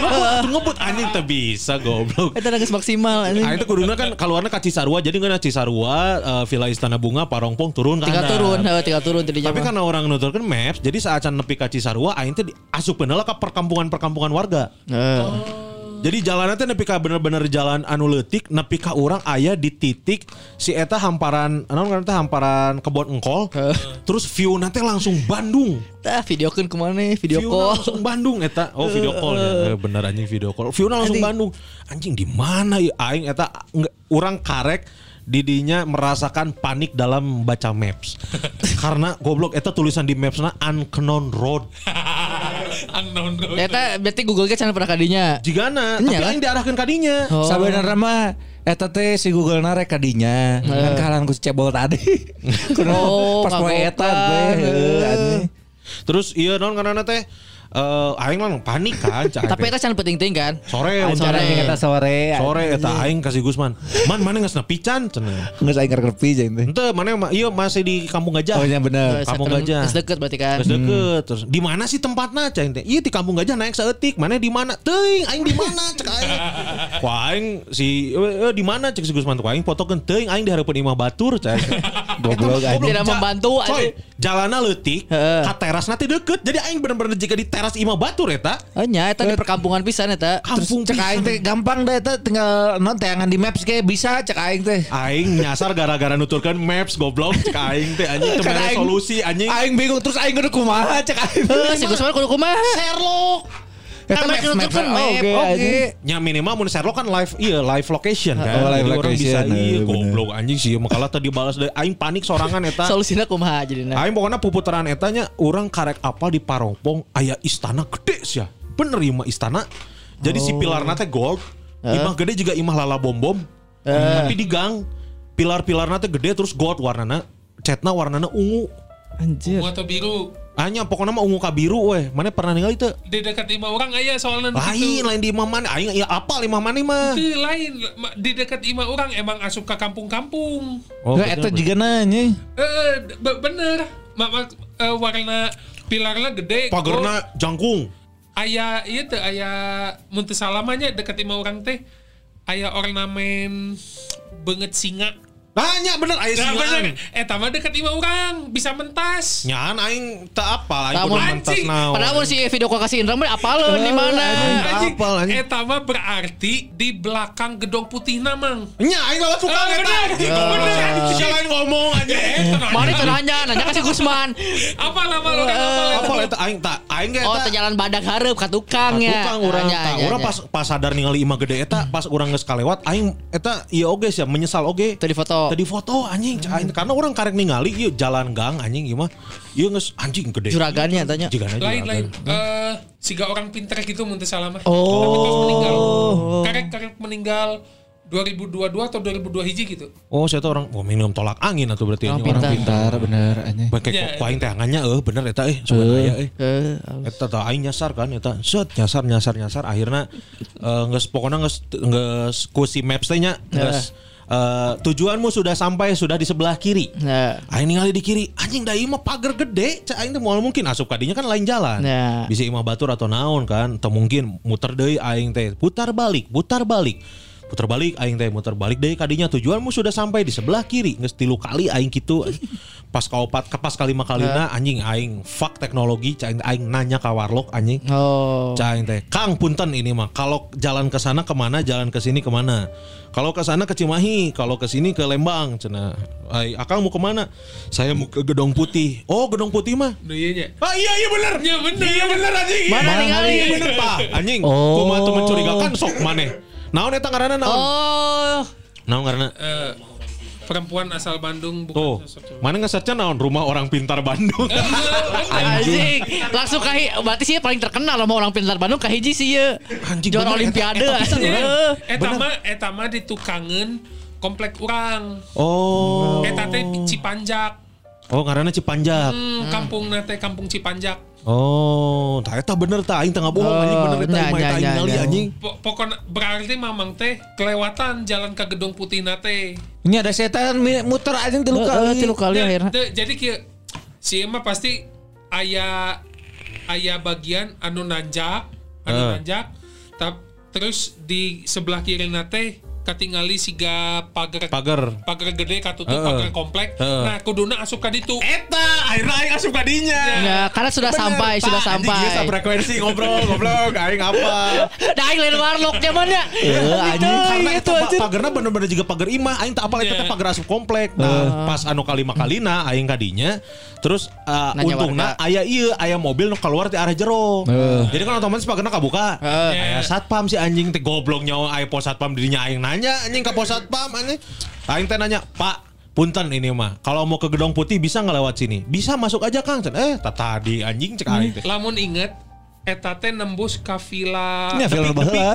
ngebut atau ngebut anjing teh bisa goblok. Eta geus maksimal anjing. Ah itu kuduna kan keluarnya ka Cisarua jadi ngeuna Cisarua eh, Villa Istana Bunga Parongpong turun kan. Tinggal turun, heuh, tinggal turun tadinya Tapi karena orang nuturkan Maps jadi saat nepi ka Cisarua aing teh asup lah ke perkampungan-perkampungan warga. Jadi jalan teh nepi ka bener-bener jalan anu leutik nepi ka urang aya di titik si eta hamparan ngaran teh hamparan kebon engkol. Terus view nanti langsung Bandung. Tah videokeun ke mana video View call. langsung Bandung eta. Oh video call ya. Eh, Bener anjing video call. View langsung Bandung. Anjing di mana ya aing eta urang karek didinya merasakan panik dalam baca maps. Karena goblok eta tulisan di mapsna unknown road. Unknown. Eta berarti Google Get pernah kadinya. Jigana, Nya tapi aing diarahkeun kadinya. Oh. Sabenerna mah eta teh si Google narek kadinya. Kan kahalan ku cebol tadi. Kudu Oh, pas poe eta teh. Terus iya non karena teh eh aing mah panik kan. aing Tapi eta can penting-penting kan. sore Aing sore eta sore. sore eta aing kasih Gusman. Man mana geus nepican cenah. Geus aing ngerti jeung teh. Ente mana ma- iya masih di Kampung Gajah. Oh iya bener. Kampung Gajah. Geus deket berarti kan. Terus deket terus di mana sih tempatnya cai teh? Iya di Kampung Gajah naik seetik. Mana di mana? Teuing aing di mana cek aing. Ku aing si eh, di mana cek si Gusman tuh aing fotokeun teuing aing di hareupeun imah batur cai. Goblok anjing. Tidak membantu, Coy, jalanna leutik, ka teras nanti deket. Jadi aing bener-bener jika di teras imah batur eta. Oh nya eta di perkampungan pisan eta. Kampung Cek aing teh gampang deh eta tinggal non tayangan di maps kayak bisa cek aing teh. Aing nyasar gara-gara nuturkan maps goblok cek aing teh anjing teu solusi anjing. Aing bingung terus aing kudu kumaha cek aing. Eh, si Gusman kudu kumaha? Sherlock. Eta Kan maps mereka maps nuturkan map, oke. oke. Ya minimal mun Sherlock kan live iya live location kan. Oh, live orang bisa location, iya eh, bener. goblok anjing sih makanya tadi balas dari aing panik sorangan eta. Solusina kumaha jadina? Aing pokoknya puputaran etanya orang karek apal di Parompong aya istana gede sih ya. Bener imah istana. Jadi si pilar teh gold. Imah gede juga imah lala bom bom. Tapi di gang pilar-pilar teh gede terus gold warnana. Catna warnana ungu. Anjir. Ungu atau biru. Hanya pokoknya mah ungu ka biru weh. Mana pernah ningali teu? Di dekat imah orang aya soalnya Lain, lain di imah mana? Aing ya apal imah mana mah. Itu lain di dekat imah orang emang asup ke kampung-kampung. Oh, Enggak eta juga nanya. Eh be- bener. Ma- ma- eh, warna pilarnya gede. Oh, pagerna jangkung. aya iya teh aya mun teu salamanya dekat imah orang teh aya ornamen banget singa. Nanya bener aya Nah, bener. Eh, tama dekat imah orang bisa mentas. Nyan aing teu apal aing kudu mentas naon. Padahal mun si video call kasih Indra mah apaleun di mana? Apal, anjing. Eta mah berarti di belakang gedung putih namang. Nya aing lewat suka Ah, eta. bener. Bener. Bener. Siapa yang ngomong aja. Mana itu nanya, nanya kasih Gusman. Apa lama lo Apa eta aing tak aing ge Oh, jalan badak hareup ka tukang ya. Tukang urang tak urang pas pas sadar ningali imah gede eta pas urang geus kalewat aing eta ieu oge sia menyesal oge. Tadi foto. Tadi foto anjing aing karena orang karek ningali ieu jalan gang anjing ieu mah ieu geus anjing gede. Juragannya tanya. Jigana lain lain juragan. eh siga orang pinter gitu mun teu salah mah. Oh. Tapi pas meninggal. Karek karek meninggal 2022 atau 2002 hiji gitu. Oh, saya tuh orang oh, minum tolak angin atau berarti Orang anjing, pintar. Pintar bener anjing. Pakai Ya. kok aing teh angannya eueuh bener eta eh sebenarnya eh. Eh, Eta tah aing nyasar kan eta set nyasar nyasar nyasar akhirnya eh, geus pokoknya geus geus ku si maps teh nya geus eh, tujuanmu sudah sampai sudah di sebelah kiri. Nah, Aing ningali di kiri, anjing da ieu mah pagar gede, cak aing teh moal mungkin asup kadinya kan lain jalan. Ya. Bisa imah batur atau naon kan, atau mungkin muter deui aing teh, putar balik, putar balik. Putar balik aing teh muter balik deui kadinya tujuanmu sudah sampai di sebelah kiri, geus tilu kali aing kitu. Pas kaopat ke pas kalima kalina anjing aing fuck teknologi, cak aing, aing nanya ka warlock anjing. oh. Cah aing teh, Kang punten ini mah. Kalau jalan ke sana ke mana, jalan ke sini ke mana? Kalau ke sana ke Cimahi, kalau ke sini ke Lembang, cina. Ai, Akang mau ke mana? Saya mau ke Gedong Putih. Oh, Gedong Putih mah? Nu ieu nya. Ah iya iya bener. Ya bener. Iya bener anjing. Mana ningali? Iya bener pak. Anjing. Oh. Kumaha tuh mencurigakan sok maneh. Naon eta ngaranna naon? Oh. Naon ngaranna? Eh, perempuan asal Bandung Tuh, bukan sosok- mana nge naon rumah orang pintar Bandung. Anjing. Langsung kahi berarti sih paling terkenal sama orang pintar Bandung kahiji sih ya. Anjing, Juara olimpiade. eta-. Eta mah eta mah di tukangan komplek urang. Oh. Eta teh Cipanjak. Oh, ngaranna Cipanjak. Hmm, kampung nate kampung Cipanjak. Oh, tah eta bener tah aing teh bohong anjing bener eta nya, eta aing nya. anjing. Po- Pokoknya berarti mamang teh kelewatan jalan ke gedung putih nate. Ini ada setan muter anjing tilu kali. tilu kali akhirnya. jadi kieu si emang pasti aya aya bagian anu nanjak, anu nanjak. Tap, terus di sebelah kiri nate katingali siga pagar Pagar. pagar gede katutup Heeh. pagar komplek Heeh. nah kuduna asup ka ditu Eta, akhirnya aing asup kadinya. Ya, karena sudah sampai, sudah sampai. Anjing, frekuensi ngobrol, goblok, aing apa? Dah aing lain warlock zamannya. Eh, anjing. Karena itu pagerna bener-bener juga pagar imah, aing tak apa itu Iya. pagar asup komplek. Nah, pas anu kalima kalina aing kadinya, terus uh, Nanya untungna aya ieu aya mobil nu keluar di arah jero. Jadi kan otomatis pagarna kabuka. Aya satpam si anjing teh goblok nyawa aya pos satpam dirinya aing nanya anjing ka pos satpam anjing. Aing teh nanya, "Pak, Punten ini mah, kalau mau ke Gedong Putih bisa nggak lewat sini? Bisa masuk aja Kang. Eh, tadi anjing cek aing teh. lamun inget eta teh nembus ka villa Nya film Depik, baheula.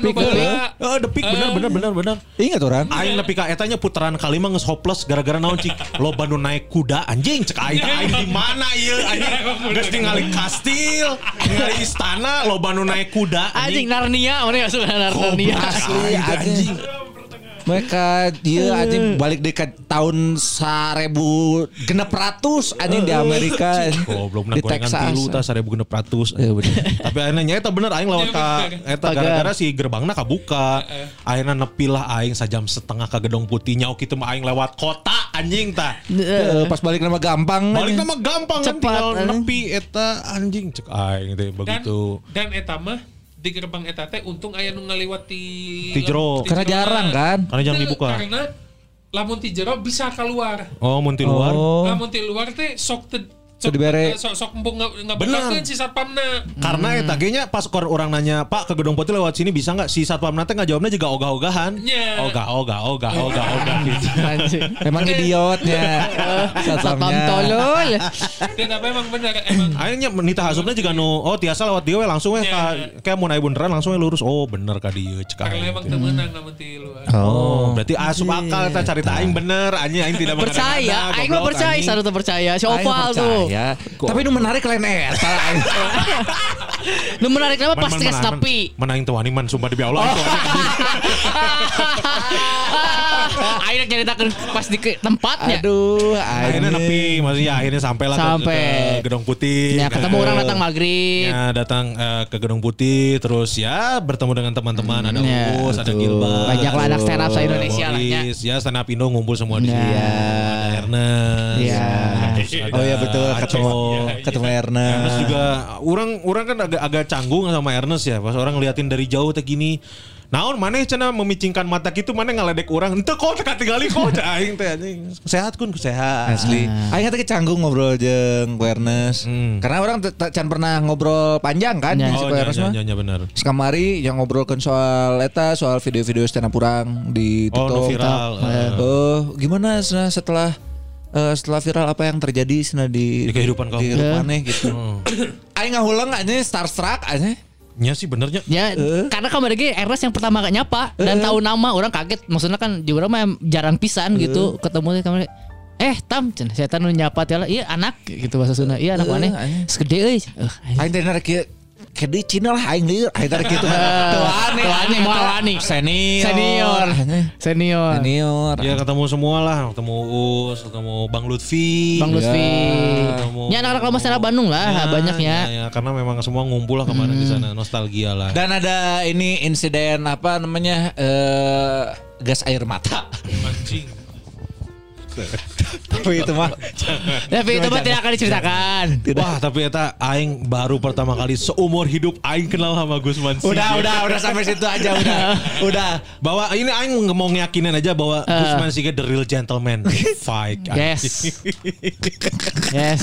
Anu baheula. Oh, depik bener bener bener bener. Ingat orang? Aing nepi ka etanya putaran kali mah geus hopeless gara-gara naon cik loba nu naik kuda anjing cek aing aing di mana ieu anjing geus ningali kastil ningali istana loba nu naik kuda Anjing Narnia, mana masuk Narnia. Asli anjing. Mereka dia anjing balik dekat tahun 1000 genep ratus anjing di Amerika Goblok di na gorengan Texas. tilu tah 1600. Iya, bener. Tapi akhirnya nyaeta bener aing lewat Iya, ka bener. eta gara-gara si gerbangna kabuka. Akhirnya nepi lah aing sajam setengah ka Gedong Putih nyawa kitu mah aing lewat kota anjing tah. Eh, pas balik nama gampang Balik nama gampang kan Cepat, tinggal nepi eta anjing cek aing begitu. dan eta mah di gerbang eta teh untung aya nu ngaliwati Ti jero. Karena jarang kan. Karena jangan Teu, dibuka. karena lamun ti jero bisa keluar Oh, mun ti luar. Oh. lamun ti luar teh sok te Sok dibere. sok sok empuk nggak si satpamna Karena eta ge nya pas kor orang nanya, "Pak, ke Gedung Putih lewat sini bisa nggak?" Si satpam nanti nggak jawabnya juga ogah-ogahan. Nya. Ogah, ogah, ogah, ogah, ogah gitu. Anjing. Emang idiotnya. Satpam tolol. apa emang bener emang Akhirnya nita hasupnya juga nu, oh tiasa lewat dia we langsung we ka kayak mau naik bundaran langsung we lurus. Oh, bener ka dieu cek karena emang teh. temenang namun ti luar Oh, berarti asup akal eta cari aing bener, anjing aing tidak Percaya, aing mah percaya, satu tuh percaya. Si Oval tuh. Percaya. Tapi nu menarik lain eta. aing. Nu menarik kenapa pasti. Mana aing teu wani man sumpah demi Allah. wani. Akhirnya ceritakan pas di tempatnya. Aduh, Akhirnya anjing. nepi, maksudnya akhirnya sampai lah ke- Gedung Putih. Ya ketemu Nah, orang datang maghrib. Ya datang eh, ke Gedung Putih terus ya bertemu dengan teman-teman ada Ya, Uus, ada. Gilbert. Banyaklah anak stand up ada se-Indonesia lah, ya. Ya stand up Indo ngumpul semua di Ya. sini. Ada Ernest. Ya. Terus ada Oh iya betul ketemu Aco. ketemu Ernest. Ernest juga orang orang kan agak agak canggung sama Ernest ya. Pas orang ngeliatin dari jauh teh gini. Naon maneh cenah memicingkan mata gitu maneh ngaledek orang. Ente kok teka tinggali kok cah aing teh anjing. Sehat kun sehat. Asli. Aing teh canggung ngobrol jeung ku Ernest. Hmm. Karena orang can pernah ngobrol panjang kan Ya. jeung si Oh ku iya Ernest iya mah. iya iya, benar. Sekamari yang ngobrolkan soal eta soal video-video stand up di Oh, TikTok. nu viral. eh. Oh, gimana setelah eh, setelah viral apa yang terjadi Sena di Di kehidupan kamu. di kehidupannya gitu. Hmm. Aing ngahulang aja starstruck aja. Nya sih benernya. Ya, karena kemarin lagi Ernest yang pertama kali nyapa dan tahu nama orang kaget. Maksudnya kan juga mah jarang pisan gitu ketemu kemarin. Eh, Tam, saya tahu nyapa teh iya anak gitu bahasa Sunda. Iya anak Eh, mana? Segede euy. Eh, Aing teh narek kieu kayak di Cina lah aing lieur. Aing aneh, Tuh aneh, moal aneh. Senior. Senior. Senior. Senior. Ya ketemu semua lah, ketemu Us, ketemu Bang Lutfi. Bang Lutfi. Ya anak-anak lama up Bandung lah Ya, banyaknya. ya, ya, karena memang semua ngumpul lah kemarin di sana, nostalgia lah. Dan ada ini insiden apa namanya eh gas air mata. anjing Tapi itu mah Tapi itu mah tidak akan diceritakan. Wah, tapi eta aing baru pertama kali seumur hidup aing kenal sama Gusman Sige. udah udah udah sampai situ aja udah. udah. Bahwa ini aing mau ngeyakinin aja bahwa Eh. Gusman Sige the real gentleman. Fight. Yes. Yes.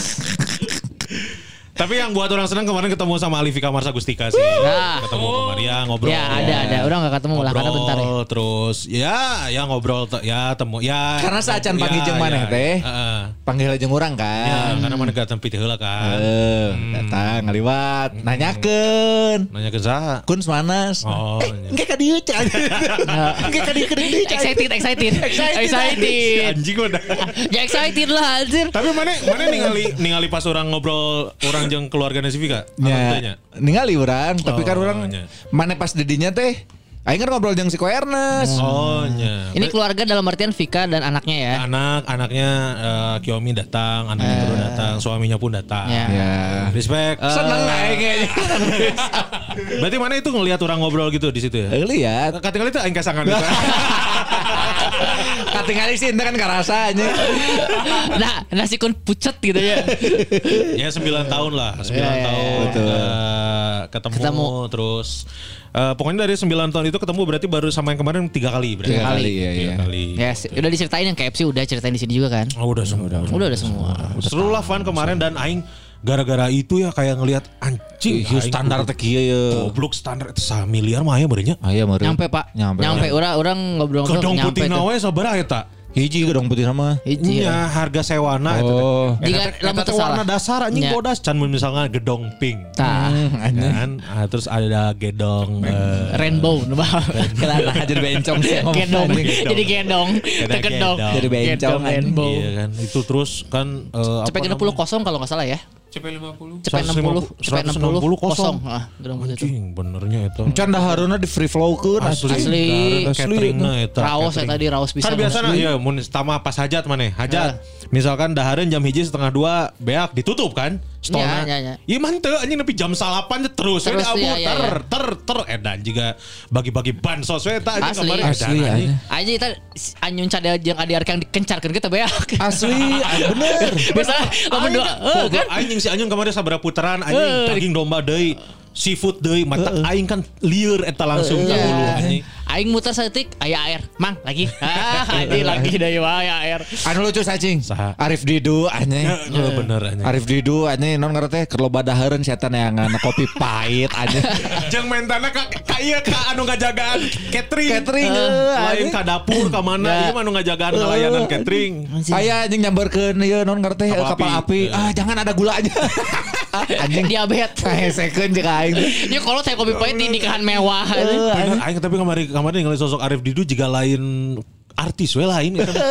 Tapi yang buat orang senang kemarin ketemu sama Alifika Marsa Gustika sih. Nah. Ketemu kemarin ya ngobrol. Ya ada ada. Orang gak ketemu lah karena bentar ya. Ngobrol, Terus ya ya ngobrol ya temu ya. Karena saacan ya, panggil jeung maneh ya, teh. Heeh. Panggil aja orang Ya, kan. karena mana gak tempi heula kan. Eh, datang ngaliwat, nanyakeun. Nanya ke Zaha. Kun manas. Oh, eh, iya. engke ka dieu cah. Engke ka dieu ka dieu cah. Excited, excited, Excited. excited. Anjing udah. Ya excited lah anjir. Tapi mana mana ningali ningali pas orang ngobrol orang jeung keluarga Sivika. Ya, ningali urang, tapi kan Oh, urang nya. mana pas didinya teh Aing kan ngobrol jeung si Ko Ernest. Oh, nya. Ini keluarga dalam artian Vika dan anaknya ya. anak anaknya eh, Kiyomi datang, anaknya Eh. baru datang, suaminya pun datang. Ya. Ya. Respect. Seneng aing. Berarti mana itu ngelihat orang ngobrol gitu di situ ya? Eh, Lihat. Katingali itu aing kasangan gitu. Katingali sih ente kan karasa aja. Nah, nasi kun pucet gitu ya. ya 9 tahun lah, 9 Ya, ya, tahun Betul. eh, ketemu, Ketemu. terus eh, pokoknya dari 9 tahun itu ketemu berarti baru sama yang kemarin tiga kali berarti. Tiga kali, iya, Tiga iya. kali. Ya, si- udah diceritain yang KFC udah ceritain di sini juga kan. Oh, udah semua. Udah, Udah udah semua. Seru lah fun kemarin dan aing gara-gara itu ya kayak ngelihat anjing aing standar teh kieu ya. Goblok standar itu sa miliar mah ya berenya. Aya meureun. Nyampe Pak. Nyampe. Nyampe. Orang orang ngobrol-ngobrol Kedong nyampe putih tuh. nawe sabaraha eta? Hiji gedong putih sama. Hiji Nya ya. harga sewana. Oh. Jika Eta teh- lamun warna dasar anjing Nya. bodas can misalnya gedong pink. Tah. kan Ah, terus ada gedong eh, Rainbow, Kenapa jadi bencong sih Gedong, jadi gedong, Gedong. Jadi bencong, rainbow. Iya kan itu terus kan eh, Cepet apa 60 kosong kalau nggak salah ya. CP50. Cepet 60, cepet 60 160 kosong. Ah, putih itu. Anjing benernya itu. Can dahareuna di free flow keun Asli. Asli. Cateringna eta. Raos ya catering. tadi raos bisa. Kan biasa ya mun tama pas hajat mana hajat. Misalkan dahareun jam hiji setengah dua beak ditutup kan stolna. Ya, ya, ya. Iya mah teu anjing nepi jam salapan terus. Terus, abu ya, ya, ter ya. ter ter edan juga bagi-bagi bansos we eta anjing Asli. kemarin Asli, edan, anjing. anjing. Kita anyun cadel jeung adi yang dikencarkeun kita beak. Asli, ah, bener. Biasa lamun dua eh, kan. aing si anjing kemarin sabaraha putaran anjing Eh. daging domba deui seafood deui mata aing kan lieur eta langsung ka Iya. hulu anjing. Aing muter setik, aya air. Mang, lagi. Ah, anjing lagi deui wae air. Anu lucu cacing. Arif Didu anjing. Ya, bener anjing. Arif Didu anjing non ngerti keur loba dahareun setan yang ngana kopi pahit anjing. Jeung mentana ka ka ieu ka anu ngajagaan catering. Catering, Eh, eh, lain ka dapur ka mana ieu mah anu ngajagaan ngalayanan catering. Aya anjing nyamberkeun ieu non ngerti Kapal api. Ah jangan ada gulanya. anjing Diabetes. Kahesekeun jeung aing. Ya kalau teh kopi pahit di nikahan mewah. Aing tapi kemarin kemarin ningali sosok Arif Didu juga lain artis we lain eta mah.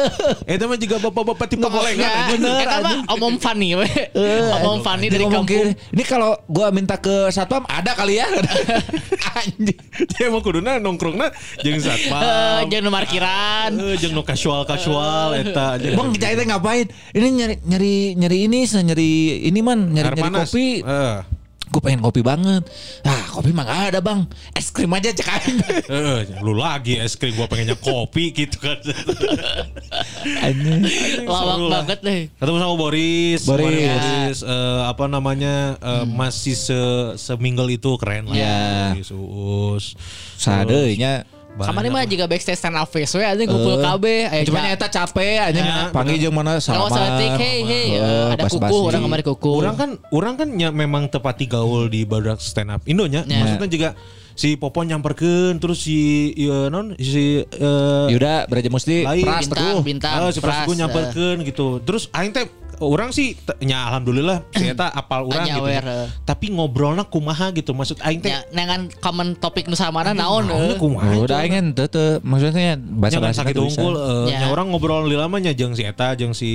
Eta mah juga bapak-bapak tipe golengan Ya, anjing. Eta mah omom Fanny we. Omom Fanny dari Dia ngomong kampung. gini, Ini kalau gua minta ke satpam ada kali ya. anjing. Dia emang kuduna nongkrongna jeung Eh, satpam. jeung nu parkiran. Eh, jeung nu casual-casual eta anjing. Bang kita ngapain? Ini nyari nyari nyari ini nyari ini man nyari nyari kopi. Eh. Gue pengen kopi banget. Ah kopi mah gak ada bang. Es krim aja cek aing. Eh, lu lagi es krim gua pengennya kopi gitu kan. Anjing. Lawak banget deh. Ketemu sama Boris. Boris. Boris, eh, apa namanya eh, masih se itu keren lah. Ya. Boris Uus. Sadeunya. Kamari mah juga backstage stand up face we anjing kumpul KB aya Cuma ja- eta capek aja Ya, panggil jeung mana Kalau sabar. setik hey hey Eh, eh, ada kuku orang kamari kuku. Orang kan orang kan nya memang tepati gaul di badak stand up Indonya. Ya. Maksudnya juga si Popo nyamperkeun terus si ieu non si eh, Yuda Beraja Musti Lain. Pras Bintang, Teguh. bintang, Ah, si Pras Pras, Teguh nyamperkeun gitu. Terus aing teh orang sih nya alhamdulillah si eta apal urang Anya gitu. aware, eh. Tapi ngobrolna kumaha gitu. Maksud aing teh Ya, dengan common topik nu samana naon eh. kumaha. Oh, udah ingin tuh tuh maksudnya bahasa bahasa sakit unggul eh, Ya. nya orang ngobrol di lamanya jeung si eta jeung si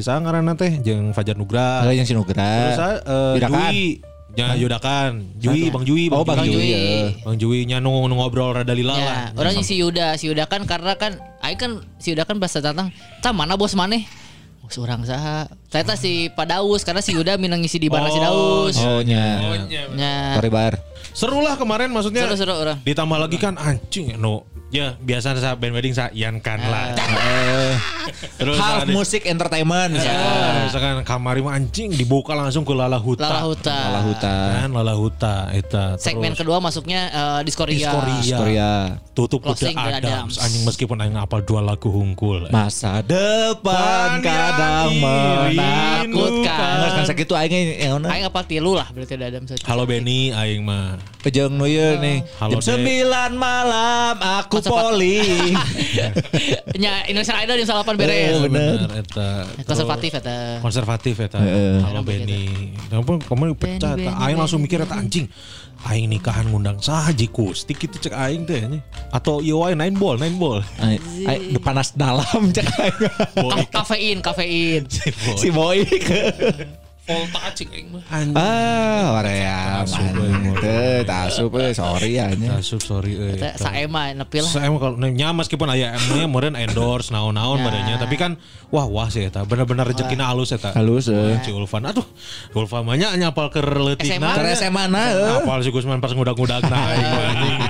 sangaranna teh jeung Fajar Nugra. yang Terus Sinugra. eh, Yudakan. Jui Ya Yudakan. Jui, Bang Jui, Oh, Bang Jui. Jui. ya. Bang Jui nya nu ngobrol rada lila Ya, lah. orang si Yuda, si Yuda kan karena kan aing kan si Yuda kan bahasa tantang, "Tah mana bos maneh?" Bos orang saha? Ternyata si Padaus karena si Yuda minang ngisi di bar si Daus. Oh nya. Oh, nya. Ya. Bar. Seru lah kemarin maksudnya. Seru-seru orang. Ditambah lagi kan anjing no. Ya biasa sa band wedding sa Ian kan lah. Eh, Terus half ada- musik entertainment. Ya, misalkan kamari mah anjing dibuka langsung ke Lala Huta. Lala Huta. Lala Huta. Kan Lala Huta eta. Segmen Terus kedua masuknya eh, Diskoria. Diskoria. Tutup Putri The Adams. Adams. Anjing meskipun aing apal dua lagu hungkul. Masa depan kadang menakutkan. Nggak kan sakitu aing ya ona. Aing apa tilu lah berarti ada Adam saja. Halo Benny aing mah. Jeung nu ieu nih. Halo, Jam. 9 malam aku Poli. Nya Indonesian Idol di salapan beres. bener. eta. Konservatif eta. konservatif ya Heeh. Halo Benny. Kenapa kamu pecat? Benny, Aing Benny, langsung mikir eta anjing. Aing nikahan ngundang saji kustik itu cek aing teh nya. Atau ieu wae nine ball, nine ball. Ay, panas dalam cek aing. Ka- Kafein, kafein. si boy Volta cik aing mah. Ah, Korea. Teu, asup euy, sorry ya nya. Asup sorry euy. Teh saema nepi lah. Saya emang kalau nya meskipun aya emangnya meureun endorse naon-naon Ya. badannya tapi kan wah wah sih eta bener-bener rezekina halus eta. Halus euy. Si Ulfan aduh Ulfan mah nya nyapal ke leutikna. SMA. Ke SMA na euy. Apal si Gusman pas ngudag-ngudag nah aing mah, anjing.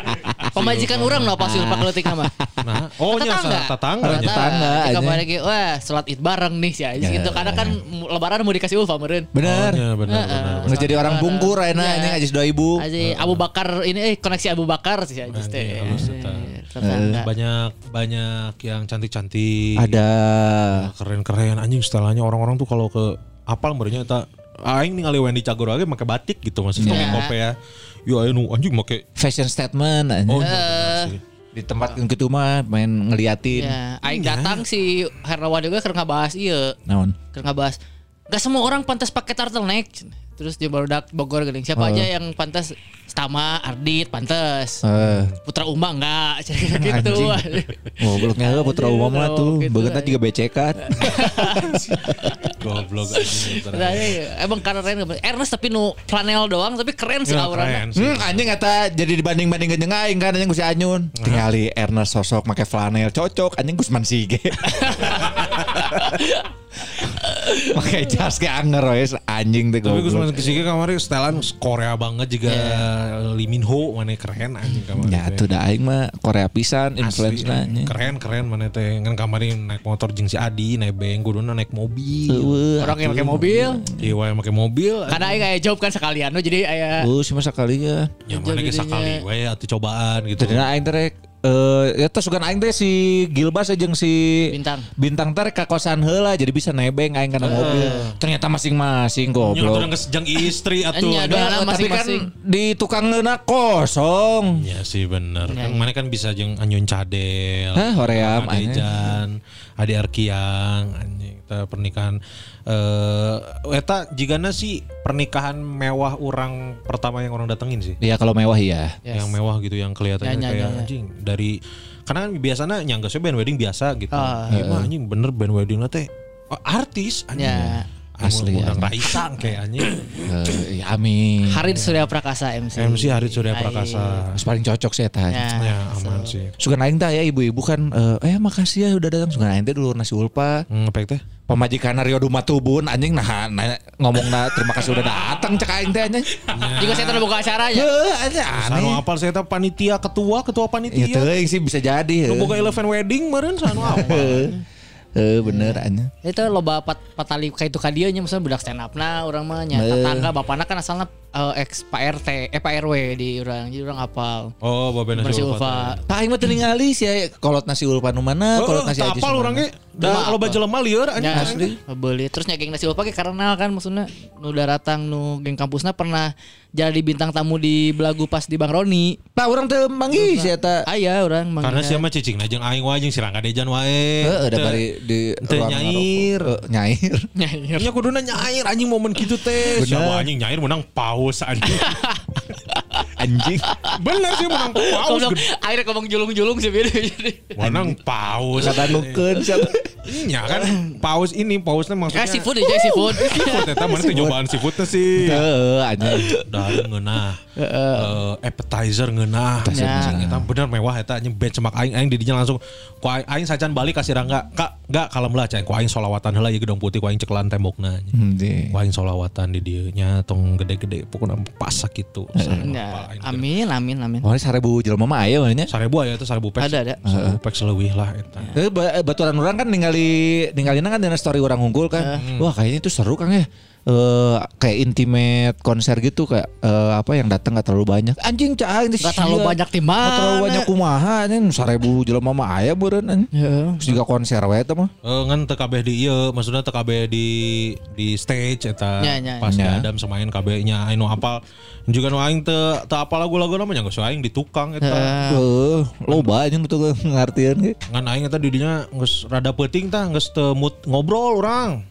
Pemajikan orang no pas Pak Leutik nama. Nah, oh nya Tetangga. tetangga. Tetangga kemarin lagi, wah sholat id bareng nih sih aja gitu. Karena kan lebaran mau dikasih ulfa meren. Bener. Oh, nya, bener. Nggak jadi orang bungkur ayeuna Iya. anjing aja 2000. Aja Abu Bakar ini eh koneksi Abu Bakar sih aja Anjing, teh. Tetangga. Banyak banyak yang cantik-cantik. Ada. keren-keren anjing setelahnya orang-orang tuh kalau ke apal merenya eta aing ningali Wendy Cagur lagi make batik gitu maksudnya Iya. kope ya. Ayo nu anjing make Fashion statement anjing. oh iya, sih. di tempat gitu mah main ngeliatin. Ya, aing datang si Hernawan juga keur ngabahas ieu. Naon? Keur ngabahas Gak semua orang pantas pakai turtleneck. Terus di barudak Bogor geuning. Siapa aja yang pantas Stama, Ardit pantas. Eh, Putra Uma enggak gitu. gobloknya heula putra umum mah tuh. Gitu. Beungeutna juga becekan. goblok anjing. Nah, iya, emang keren Ernest tapi nu flanel doang tapi keren sih Ya, auranya. keren sih. Hmm, anjing eta jadi dibanding-bandingkeun jeung aing kan anjing Gus Anyun. Tingali Ernest sosok make flanel cocok anjing Gusman Sige. Pakai jas kayak anger wes anjing teh Tapi goblok. Mas Kisike kemarin setelan Korea banget juga Lee Min Ho mana keren anjing kemarin. Ya teh. tuh dah aing mah Korea pisan influence nya. keren keren mana teh kan kemarin naik motor jeung si Adi naik beng kuduna naik mobil Orang yang pakai mobil. iya wae make mobil Karena aing aya job kan sekalian jadi aya Oh, cuma sekali ya. yang mana ge sakali wae atuh cobaan gitu Tadina aing teh rek eh ya terus sugan aing teh si Gilbas aja si Bintang. Bintang teh rek ka kosan heula jadi bisa nebeng aing kana mobil. Ternyata masing-masing goblok. kesejang istri atuh Nya, Nah, tapi kan di tukang ngeuna kosong. Ya sih bener Ya, kan ya. mana kan bisa jeung Anyun Cadel Hah, hoream, Ade Jan Ade Arkiang kita pernikahan eh eta jigana sih pernikahan mewah orang pertama yang orang datengin sih Iya kalau mewah iya. Yes. yang mewah gitu yang kelihatannya Ya, ya, kayak ya, ya. anjing dari karena kan biasanya nyanggasnya band wedding biasa gitu Ah. Iya mah anjing bener band wedding teh artis anjing Ya. Asli, undang. Raisa kayak anjing Eh, ya, amin. Harid Surya Prakasa MC. MC Harit Surya Prakasa Terus paling cocok sih eta. Ya. ya aman sih Sugan aing teh ya ibu-ibu kan eh, eh makasih ya udah datang. Sugan aing teh dulu nasi ulpa. Hmm, apa teh Pemajikan Rio Dumatubun anjing nah, nah ngomong nah, terima kasih udah datang cek aing teh anjing. Juga saya terbuka acaranya. Heuh, anjing aneh. apal saya teh panitia ketua ketua Ya panitia teuing sih bisa jadi. Heuh. boga eleven wedding meureun sanu apa Eh bener anjing. Itu loba pat patali kayak itu ka dieu nya misalnya budak stand up nah urang mah nya Eh. tetangga bapakna kan asalna eh, ex Pak RT eh Pak RW di urang jadi urang apal. Oh, Babe nasi Nasi ulfa. Ulfa. Pak aing mah teu ningali sih ya, kolot nasi ulpa nu mana, Oh, kolot nasi tak aja. apal orangnya da loba jelema lieur anjing. Ya, asli. beli terus nya geng nasi ulpa ge karena kan maksudnya nu daratang nu geng kampusna pernah jadi bintang tamu di belagu pas di Bang Roni. Pak urang teu manggih sih eta. Aya urang mang. Karena siapa cicing nah jeung aing wae jeung sirangga dejan wae. Heeh, ada Teu- bari di nyair. nyair. nyair. Iya kuduna nyair anjing momen gitu teh. Siapa anjing nyair menang paus anjing. Anjing. Bener sih menang paus. Akhirnya ngomong julung-julung sih beda jadi. Menang paus. Kata nukeun siapa? Iya kan paus ini pausnya maksudnya. Eh seafood aja seafood. Seafood eta mana teh cobaan seafoodnya sih. Heeh, anjing. Dari ngeunah. Eh, appetizer ngeunah. Ya. Anjing, Eta bener mewah eta anjing benchmark aing aing didinya langsung ku aing, aing sacan balik kasih rangga. Kak, enggak kalem lah cai ku aing solawatan heula ieu gedong putih ku aing cekelan tembokna. Anjing. Ku aing solawatan di dieu nya tong gede-gede pokoknya pas kitu. Ya, amin amin amin. Oh, ini sarebu jelema mah aya nya. Sarebu aya teh sarebu pek. Ada, ada. Sarebu pek seleuwih lah eta. Eh, ba- baturan orang kan ningali ningalina kan dina story orang unggul kan. Wah, kayaknya itu seru Kang ya. Eh kayak intimate konser gitu kayak eh, apa yang datang gak terlalu banyak. Anjing cah ini Gak terlalu banyak tim Gak terlalu banyak kumaha anjing sarebu jelema mah aya beureun anjing. Ya. Terus juga konser we eta mah. Eh ngan teu kabeh di ieu, maksudnya teu kabeh di di stage eta Ya, ya, pas ya. Adam semain kabeh nya aing nu apal. Juga nu aing teu teu apal lagu-lagu namanya geus aing di tukang eta. Heeh, loba anjing betul ngartieun ge. Ngan aing eta didinya geus rada peuting tah geus teu mood ngobrol urang.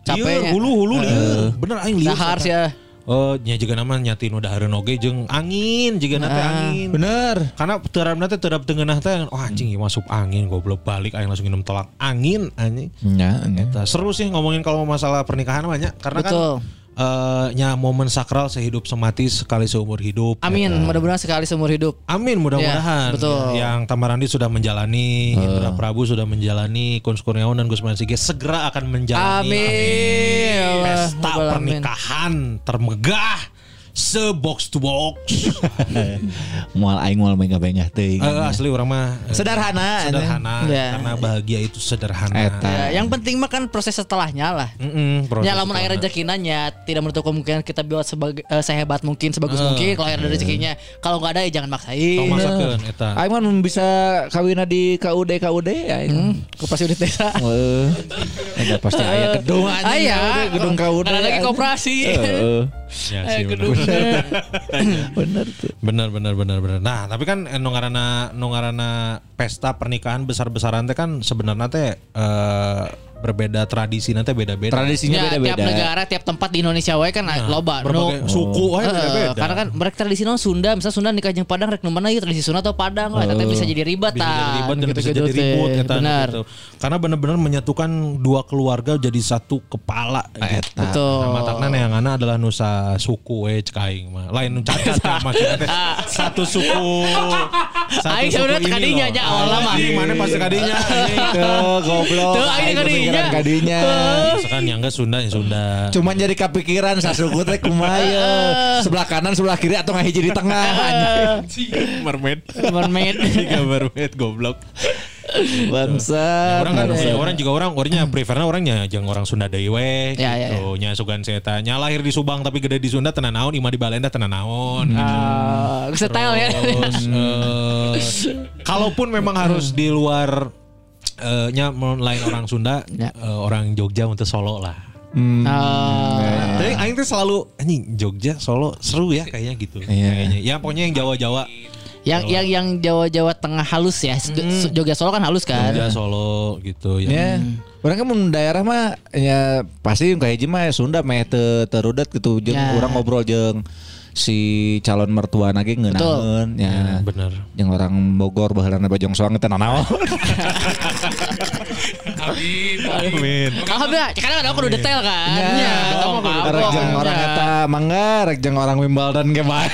Capeknya. Lieur, hulu-hulu lieur. Bener aing lieur. Dahar sih ya. Oh, nya juga nama nyati nu dahareun oge jeung angin, juga nate angin. Bener. Karena terapna teh terap tengenah teh, oh anjing masuk angin goblok balik aing langsung minum tolak angin anjing. Nah, seru sih ngomongin kalau masalah pernikahan banyak karena Betul. kan eh, nya momen sakral sehidup semati sekali seumur hidup. Amin, mudah-mudahan sekali seumur hidup. Amin mudah-mudahan. Ya, betul. Yang Tamarandi sudah menjalani, Indra Prabu sudah menjalani, Kun Kurniawan dan Gusman Sige segera akan menjalani. Amin. Ya Allah, Pesta Alamin. pernikahan termegah se box to box. Mual aing mual bengah-bengah teuing. Eh, asli orang mah eh, Sederhana. sederhana Ya. karena bahagia itu sederhana. Eta. Ya, yang penting mah kan proses setelahnya lah. Mm-mm, proses Ya lamun air rezekinanya tidak menutup kemungkinan kita buat sebagai eh, sehebat mungkin sebagus mungkin kalau air rezekinya. Kalau nggak ada ya jangan maksain. Tong masakeun eta. Aing mah bisa kawina di KUD KUD aing. Ke pasti udah desa. Heeh. Ada pasti aya gedung anjing. Aya. KUD, gedung KUD. Ada lagi koperasi. Heeh. Ya Eh, sih. Bener tuh. Benar benar benar benar. Nah, tapi kan eh, nu ngaranna nu ngaranna pesta pernikahan besar-besaran teh kan sebenarnya teh eh, berbeda tradisi nanti beda-beda. Tradisinya Ya, tiap beda-beda. negara, tiap tempat di Indonesia wae kan loba. berbagai Nu- suku wae beda-beda. Karena kan mereka tradisi non Sunda, misalnya Sunda nikah jeung Padang rek nu mana ieu tradisi Sunda atau Padang lah, tapi bisa jadi ribet bisa jadi ribet dan bisa Gitu-gitu jadi ribut eta, Benar. gitu. Karena benar-benar menyatukan dua keluarga jadi satu kepala. Gitu. Betul. Nah, matakna neanganna adalah nusa suku we cek aing mah. Lain nu cacat maksudnya teh. Satu suku. Satu Aing sebenarnya kadinya nya awalna mah. Anjing, mana pasti kadinya. Tuh goblok. Tuh, aing kadinya. kadinya. Misalkan yang enggak Sunda ya Sunda. Cuman jadi kepikiran sasuku teh kumaya. Sebelah kanan, sebelah kiri atau ngahiji di tengah anjing. mermaid. Mermaid. Tiga mermaid goblok. Bangsa. Ya, orang kan ya, orang juga orang orangnya prefernya orangnya jeung orang Sunda deui we Ya, ya, gitu. Nya sugan saya tanya lahir di Subang tapi gede di Sunda tenan naon, imah di Balenda tenan naon. Ah, style ya. Terus eh, kalaupun memang harus di luar eh, nya lain orang Sunda, Ya. eh, orang Jogja untuk Solo lah. Ah, Tapi aing tuh selalu anjing Jogja Solo seru ya kayaknya gitu. Iya. Kayaknya. Ya pokoknya yang Jawa-Jawa yang yang yang Jawa-Jawa tengah halus ya. Hmm. Jogja Solo kan halus kan. Jogja Solo gitu ya. Ya. Orang kan mun daerah mah ya pasti kayak hiji mah Sunda meh teu terudet gitu jeung Ya. orang ngobrol jeung si calon mertua lagi ngeunaheun ya. Bener. Yang orang Bogor baheulana bajong soang teh nanaon. Amin. Amin. Alhamdulillah, karena kan aku udah detail kan. Ya, Ya, dong, kamu apa? rek jeung orang Ya. eta mangga rek jeung orang Wimbledon ge bae.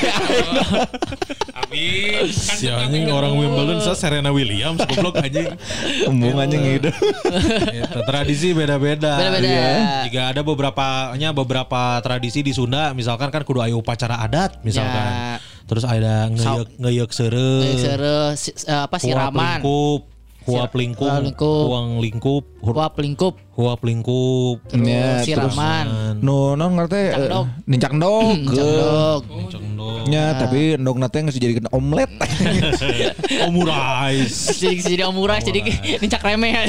Amin. Kan Si anjing orang Wimbledon saya Serena Williams goblok anjing. Embung anjing gitu. Tradisi beda-beda. Beda-beda. Iya. Jika ada beberapa nya beberapa tradisi di Sunda misalkan kan kudu aya upacara adat misalkan. Ya. Terus ada ngeyek ngeyek seureuh. Seru, si- eh, apa siraman. lingkup, huap lingkup, huang lingkup, hu- Wah, pelingkup. huap lingkup. Terus Ya, siraman. Nu non ngerti Nincak dog. nincak dog. Cendok. Cendol. Ya, tapi endog nate geus dijadikeun omelet. Omurice. jadi jadi omurah jadi nincak remeh.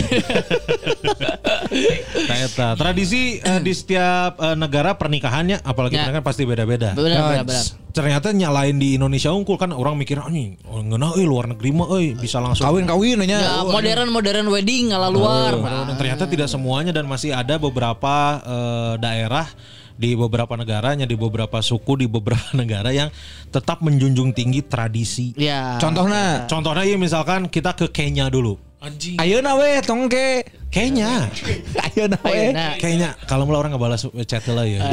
Nah, eta. Tradisi eh, di setiap eh, negara pernikahannya apalagi Ya. pernikahan pasti beda-beda. benar Nah, benar benar. Ternyata nyalain di Indonesia unggul kan orang mikir anjing, oh, ngeunah euy luar negeri mah euy bisa langsung Kawin-kawin nya. Ya, modern modern wedding ala luar. Dan ternyata tidak semuanya dan masih ada beberapa eh, daerah di beberapa negaranya, di beberapa suku, di beberapa negara yang tetap menjunjung tinggi tradisi. Ya. Contohnya Contohnya ya misalkan kita ke Kenya dulu. Anjing. Ayeuna we tong ke. Kenya. Ayeuna we. Nah, Kenya. Kalau mulai orang ngebalas chat lah ya.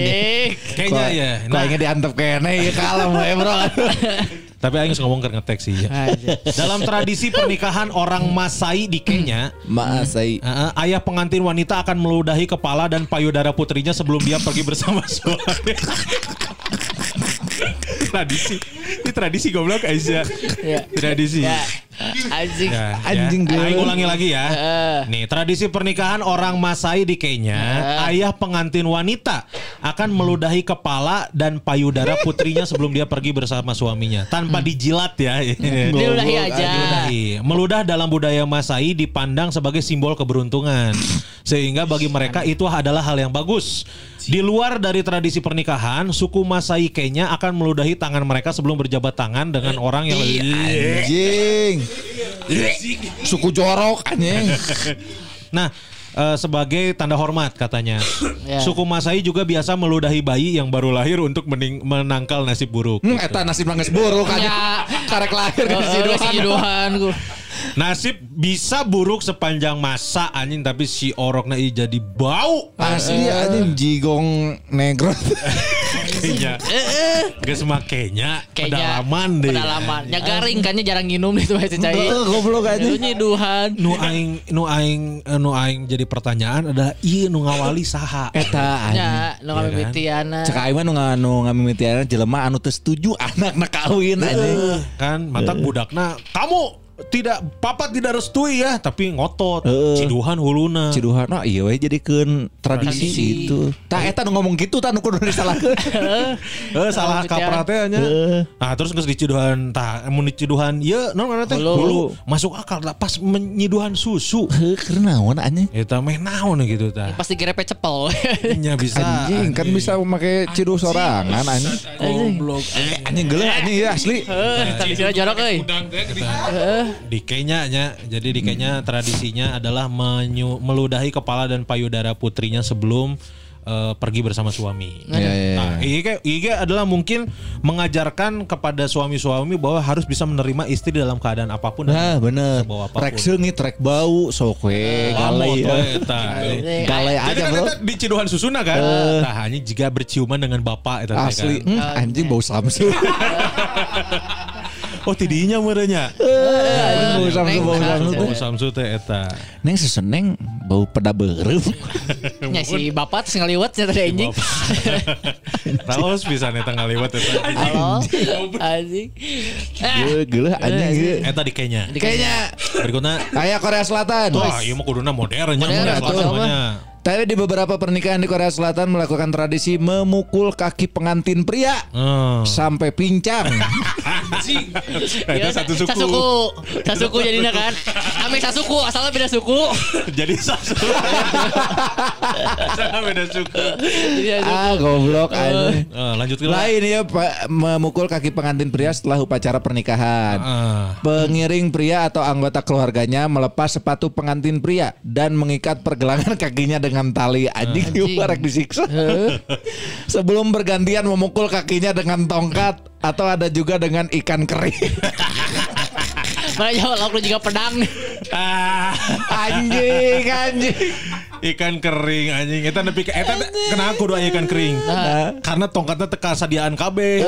Kenya ya. Nah, ingin diantep kene ya kalem we bro. Tapi Aing ngomong ke ngetek sih. ya. Dalam tradisi pernikahan orang Masai di Kenya, Maasai. Uh, ayah pengantin wanita akan meludahi kepala dan payudara putrinya sebelum dia pergi bersama suami. tradisi. Ini tradisi goblok Aisyah. Ya. Tradisi. ya. Anjing. Ya, Anjing ya. dia. Aing ulangi lagi ya. Nih, tradisi pernikahan orang Masai di Kenya, ayah pengantin wanita akan meludahi kepala dan payudara putrinya sebelum dia pergi bersama suaminya tanpa dijilat ya. Diludahi aja. Diludahi. Meludah dalam budaya Masai dipandang sebagai simbol keberuntungan. Sehingga bagi mereka itu adalah hal yang bagus. Di luar dari tradisi pernikahan, suku Masai Kenya akan meludahi tangan mereka sebelum berjabat tangan dengan orang yang Anjing. Suku jorok anjing. Nah, eh, sebagai tanda hormat katanya. Ya. Suku Masai juga biasa meludahi bayi yang baru lahir untuk mening- menangkal nasib buruk. Hmm, eta nasib nangis buruk anjing. Ya. Karek lahir Oh, di oh, si. Duhan. Nasib bisa buruk sepanjang masa anjing tapi si orokna i jadi bau. Asli anjing jigong negro. Kayaknya. Gak semakainya pedalaman deh. Pedalaman. Ya garing kan nya jarang minum itu masih cai. Heeh, goblok anjing. nyiduhan. Nu aing nu aing eh, nu aing jadi pertanyaan adalah iya nu ngawali saha. Eta anjing. Ya, nu Iya kan? ngamimitiana. Cek aing mah nu nu ngamimitiana jelema anu teu setuju anakna kawin anjing. kan mata budakna kamu tidak papa tidak restui ya tapi ngotot Heeh. ciduhan huluna Ciduhan oh iya we jadikeun tradisi Tradisi. itu. Tah eta nu ngomong gitu tah nu kudu disalahkeun. Eh salah Pemutihan. kaprah teh nya. Nah terus geus diciduhan tah mun diciduhan ieu naon ngaranna teh Hulu. masuk akal lah pas menyiduhan susu. Heuh keur naon anjing? Eta meh naon gitu tah. Pasti gerepe cepel. Nya bisa. Anjing kan bisa memakai cidu sorangan anjing. goblok. Anjing geuleuh anjing ya asli. Heuh, tradisinya jorok euy. Udang teh geuning. Di Kenya nya. Jadi di Kenya tradisinya adalah menyu- meludahi kepala dan payudara putrinya sebelum eh, pergi bersama suami. Iya iya. iya. Nah, ini adalah mungkin mengajarkan kepada suami-suami bahwa harus bisa menerima istri dalam keadaan apa pun. Nah bener Sebawa apa pun. Rek seungit rek bau sok we Lamot galai ya. eta. Galai Jadi aja kan bro di ciduhan susuna kan. Nah, hanya jika berciuman dengan bapak eta teh Asli kan. Hmm, anjing bau samsu Oh tidinya merenya. Bau samsu Neng, bau samsu Bau teh. samsu teh eta. Neng seseneng bau peda bereup Nya si bapak terus ngaliwat nya tadi anjing. Raos bisa eta ngaliwat eta. Halo. Anjing. Geuleuh geuleuh anjing. Eta di Kenya. Kayaknya Berikutnya Aya Korea Selatan. Wah, iya mah kuduna modernnya Modern, Korea Selatan Tadi di beberapa pernikahan di Korea Selatan melakukan tradisi memukul kaki pengantin pria Hmm. sampai pincang. Nah, itu Ya, satu suku. Sasuku. Sasuku jadinya kan. Ame sasuku asalnya beda suku. Jadi satu. Sangat beda suku. Ah goblok anjing. Eh, lanjut ke lain. Lain ya Pak, memukul kaki pengantin pria setelah upacara pernikahan. Ah. Pengiring pria atau anggota keluarganya melepas sepatu pengantin pria dan mengikat pergelangan kakinya dengan tali anjing Anjing. anjing. rek disiksa. Sebelum bergantian memukul kakinya dengan tongkat atau ada juga dengan ikan kering. Mana jauh juga pedang. Ah. anjing, anjing. Ikan kering anjing eta nepi ka eta kenapa kudu ikan kering? Karena tongkatnya teka sadiaan KB.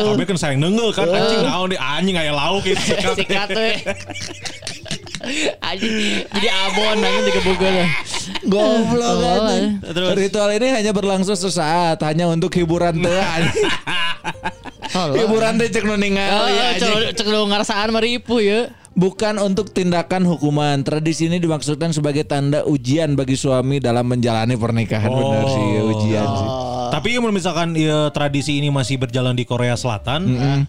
KB kan sayang neungeul kan anjing naon di anjing aya lauk itu sikat. Sikat tuh. Anjing jadi abon anjing digebukeun. Goblok Oh, anjing. Terus? Ritual ini hanya berlangsung sesaat hanya untuk hiburan teh anjing. hiburan teh cek nu Oh iya, anjing. cek cek lu ngarasaan meripu ya. Bukan untuk tindakan hukuman. Tradisi ini dimaksudkan sebagai tanda ujian bagi suami dalam menjalani pernikahan. Benar sih ya, ujian sih. Tapi kalau misalkan ya, tradisi ini masih berjalan di Korea Selatan,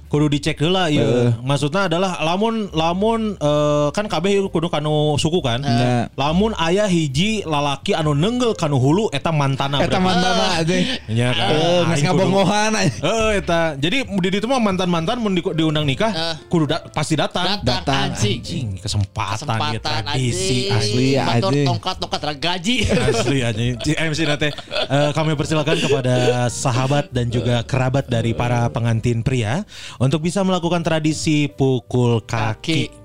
kudu dicek heula ya. Maksudnya adalah lamun lamun eh, kan kabeh kudu kanu suku kan. Nah. Lamun ayah hiji lalaki anu nenggel kanu hulu eta mantana. Eta berarti. mantana anjing. Nya kan. Eh, geus Aing kudu- ngabongohan anjing. Heeh eta. Jadi di ditu mah mantan-mantan mun di, diundang nikah kudu da- pasti datang. Datang Datang, anjing. Anjing kesempatan, ya tradisi anjing. asli ya, Motor anjing. tongkat-tongkat gaji. Asli aja. MC nate eh, kami persilakan kepada sahabat dan juga kerabat dari para pengantin pria untuk bisa melakukan tradisi pukul kaki. Gitu,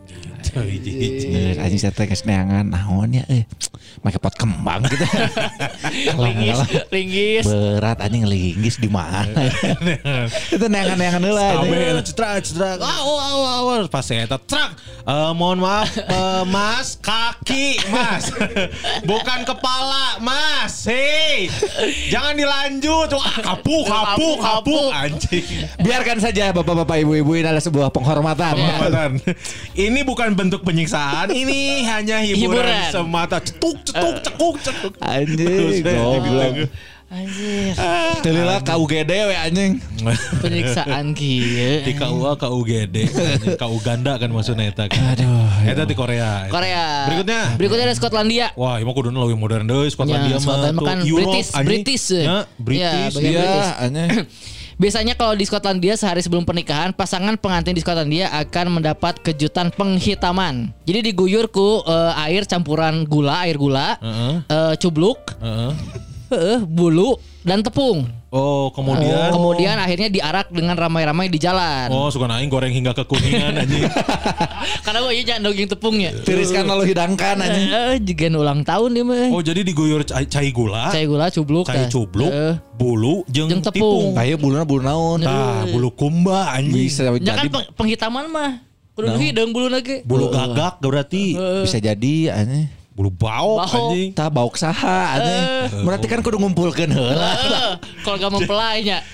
Eh, Anjing saya teh neangan naon ya eh. Make pot kembang gitu. Linggis, linggis. Berat anjing linggis di mana? Itu neangan-neangan heula cetrak cetrak. Aw aw aw aw. pas eta trak. Eh, mohon maaf eh, Mas, kaki Mas. Bukan kepala Mas. Hei. Jangan dilanjut. Wah, kapu kapu kapu anjing. Biarkan saja bapak-bapak ibu-ibu ini adalah sebuah penghormatan. Penghormatan. Ini bukan bentuk penyiksaan, ini hanya hiburan, Hiburan. semata. Cetuk, cetuk, cekuk, cekuk. Anjing, goblok. Anjir. Telila KUGD we anjing. Penyiksaan kieu. Di KUA, KUGD, KU ganda kan maksudnya eta kan. Aduh. Eta di Korea. Korea. Berikutnya. Berikutnya ada Skotlandia. Wah, emang kudu lebih modern deh. Skotlandia Ya, mah Skotlandia tuh kan Europe, British. British. Ya, British. Ya, Iya, British. Biasanya kalau di Skotlandia sehari sebelum pernikahan, pasangan pengantin di Skotlandia akan mendapat kejutan penghitaman. Jadi diguyur ku eh, air campuran gula, air gula, Heeh. eh, cubluk, Heeh. Heeh, bulu dan tepung. Oh, kemudian Kemudian akhirnya diarak dengan ramai-ramai di jalan. Oh, suka naing goreng hingga kekuningan anjing. Karena gue jangan daging tepungnya. Tiriskan lalu hidangkan aja. Eh, juga ulang tahun dia mah. Oh, jadi diguyur cai, cai gula, Cai gula cubluk. cai tah. cubluk, Heeh. bulu, jeung, Jeung tepung. tepung. Ayo buluna bulu naon. Nah, bulu kumba anjing. Bisa Ya kan jadi peng- penghitaman mah. Kudu hidung bulu lagi. Bulu gagak berarti. bisa jadi aneh. Bulu baok Baok. anjing. Tah bauk saha aneh. Berarti kan kudu ngumpulkeun heula. Eh, Kalau gak mempelainya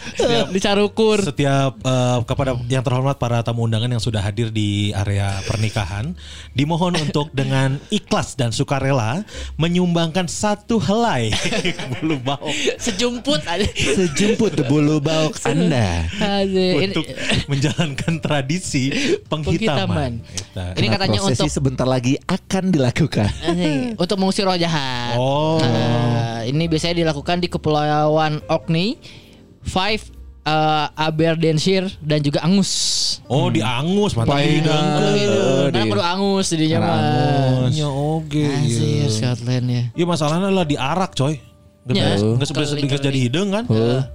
dicarukur. Setiap eh, kepada yang terhormat para tamu undangan yang sudah hadir di area pernikahan, dimohon untuk dengan ikhlas dan sukarela menyumbangkan satu helai bulu baok Sejumput aja. Sejemput bulu bauk Anda. Untuk menjalankan tradisi penghitaman. Eta. Ini katanya prosesi untuk sebentar lagi akan dilakukan. Asik. untuk mengusir roh jahat. Oh. Nah, ini biasanya dilakukan di Kepulauan Orkney, Five, eh, Aberdeenshire dan juga Angus. Oh, diangus mata Paina. hidung. Kudu hidung. Eh, Nah, di- kudu Angus jadinya Karena mah. Angus. Ya oke. Anjir, Scotland ya. Iya masalahnya lah diarak coy. Nggak Ya. bisa- nggak sebelas nggak jadi hidung kan?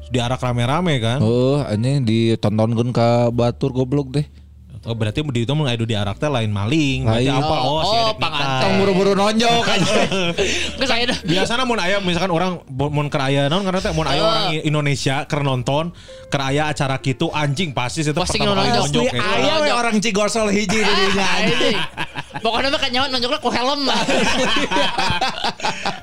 Diarak rame-rame kan? Oh, ini ditontonkeun ke batur goblok deh. Oh, berarti di itu mah adu diarak teh lain maling. Lain. apa? Oh, si Oh, pangantong. buru-buru nonjok aja. Dah. Biasanya mun aya misalkan orang mun keur aya naon karena teh mun aya Oh. orang Indonesia keur nonton keur aya acara kitu anjing pasti itu Pasti pertama kali nonjok. eta. Aya we orang Cigosol hiji di dinya. Anjing. Pokoknya mah kan nyawa nonjoknya ku helm lah.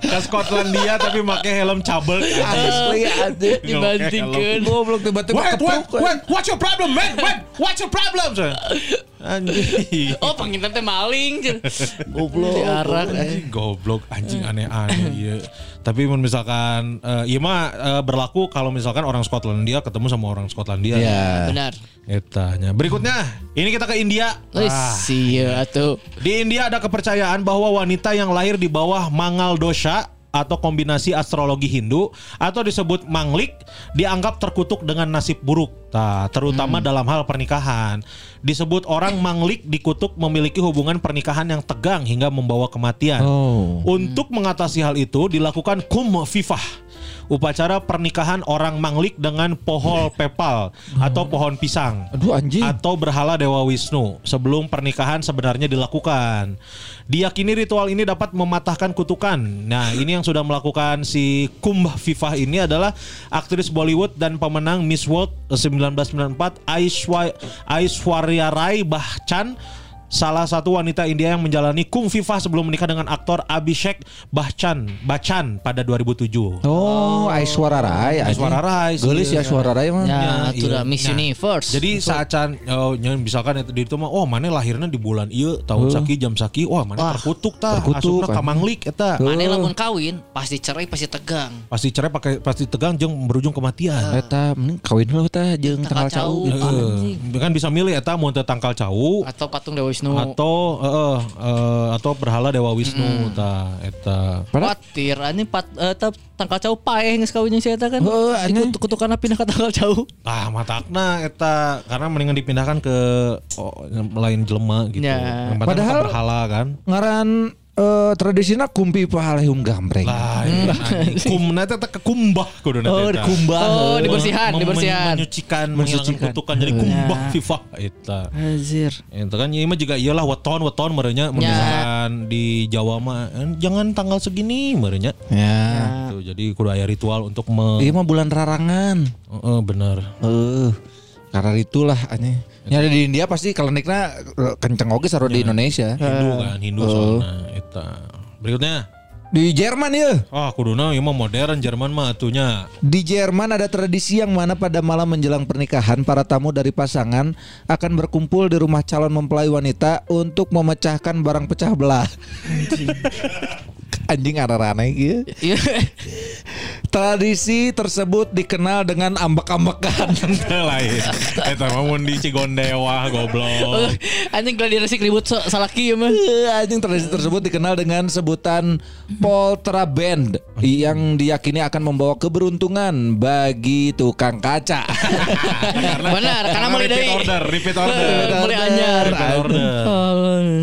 Ke Skotlandia tapi make helm cabel Asli anjing. Dibantingkeun. Goblok tiba-tiba Wait, wait, kepruk. wait, what's your problem, man? Wait, what's your problem? Anjing. Oh, pengintan teh maling. Goblok. Diarak. Anjing goblok, anjing aneh-aneh iya. Tapi mun misalkan eh, iya mah eh, berlaku kalau misalkan orang Skotlandia ketemu sama orang Skotlandia. Iya. Benar. Etanya. Berikutnya, ini kita ke India. Wis, Ah, iya di India ada kepercayaan bahwa wanita yang lahir di bawah mangal dosha atau kombinasi astrologi Hindu atau disebut manglik dianggap terkutuk dengan nasib buruk. Nah, terutama dalam hal pernikahan. Disebut orang manglik dikutuk memiliki hubungan pernikahan yang tegang hingga membawa kematian. Oh. Untuk mengatasi hal itu dilakukan kum fifah. Upacara pernikahan orang manglik dengan pohon pepal atau pohon pisang Aduh anjing. atau berhala Dewa Wisnu sebelum pernikahan sebenarnya dilakukan. Diyakini ritual ini dapat mematahkan kutukan. Nah, ini yang sudah melakukan si Kumbh Vivah ini adalah aktris Bollywood dan pemenang Miss World 1994 Aishwa- Aishwarya Rai Bachchan salah satu wanita India yang menjalani Kung Vivah sebelum menikah dengan aktor Abhishek Bachchan Bachchan pada 2007. Oh, Aishwarya Rai. Aishwarya Rai, Geulis ya Aishwarya Rai mah. Ya, itu iya. udah Miss Nah, Universe. Jadi saat can oh, misalkan itu di itu mah oh mana lahirnya di bulan iya tahun saki jam saki wah mana Wah, terkutuk tah terkutuk, asupna kan. kamanglik eta Mana lamun kawin pasti cerai pasti tegang. pasti cerai pakai pasti tegang jeung berujung kematian. Eta mending kawin heula tah jeung tanggal Tanggal cau. Heeh. kan bisa milih eta mau teu tangkal cau Atau patung Dewa Wisnu. atau heeh, eh, atau berhala Dewa Wisnu tah eta. Khawatir ini pat eh, tep- tangkal jauh paeh geus kawinnya si eta kan. Heuh, anjing. Dikut- kutukanna pindah ke tangkal jauh. Ah matakna eta karena mendingan dipindahkan ke oh, lain jelema gitu. Ya. Yang penting Padahal- berhala kan. Ngaran eh, tradisina kumpi pahalehum gambreng. Lah, kumna teh teh kekumbah kuduna Oh, teh, tah. dikumbah. Oh, Men- dibersihan, men- dibersihan. menyucikan, Mensucikan. kutukan jadi kumbah FIFA eta. Anjir. Itu kan ieu mah juga iyalah weton weton merenya Ya. misalkan di Jawa mah eh, jangan tanggal segini merenya. Ya. Tuh, jadi kudu aya ritual untuk me Iya mah bulan rarangan. Heeh, bener. Eh, karena itulah aneh. Ya di India pasti kalau nikna eh, kenceng oge saro di Indonesia. Hindu kan, Hindu soalnya eta. Berikutnya Di Jerman ya. Ah, kuduna ieu mah modern Jerman mah atunya. Di Jerman ada tradisi yang mana pada malam menjelang pernikahan para tamu dari pasangan akan berkumpul di rumah calon mempelai wanita untuk memecahkan barang pecah belah. Anjing arah-arah gitu. Iya. Tradisi tersebut dikenal dengan ambak-ambakan. Teu lain. Eta mah mun di Cigondewa goblok. Anjing gladiresik ribut so, salaki ya mah. Anjing tradisi tersebut dikenal dengan sebutan Poltra Band yang diyakini akan membawa keberuntungan bagi tukang kaca. Benar, karena mulai repeat dari order, repeat order. mulai anyar. Order.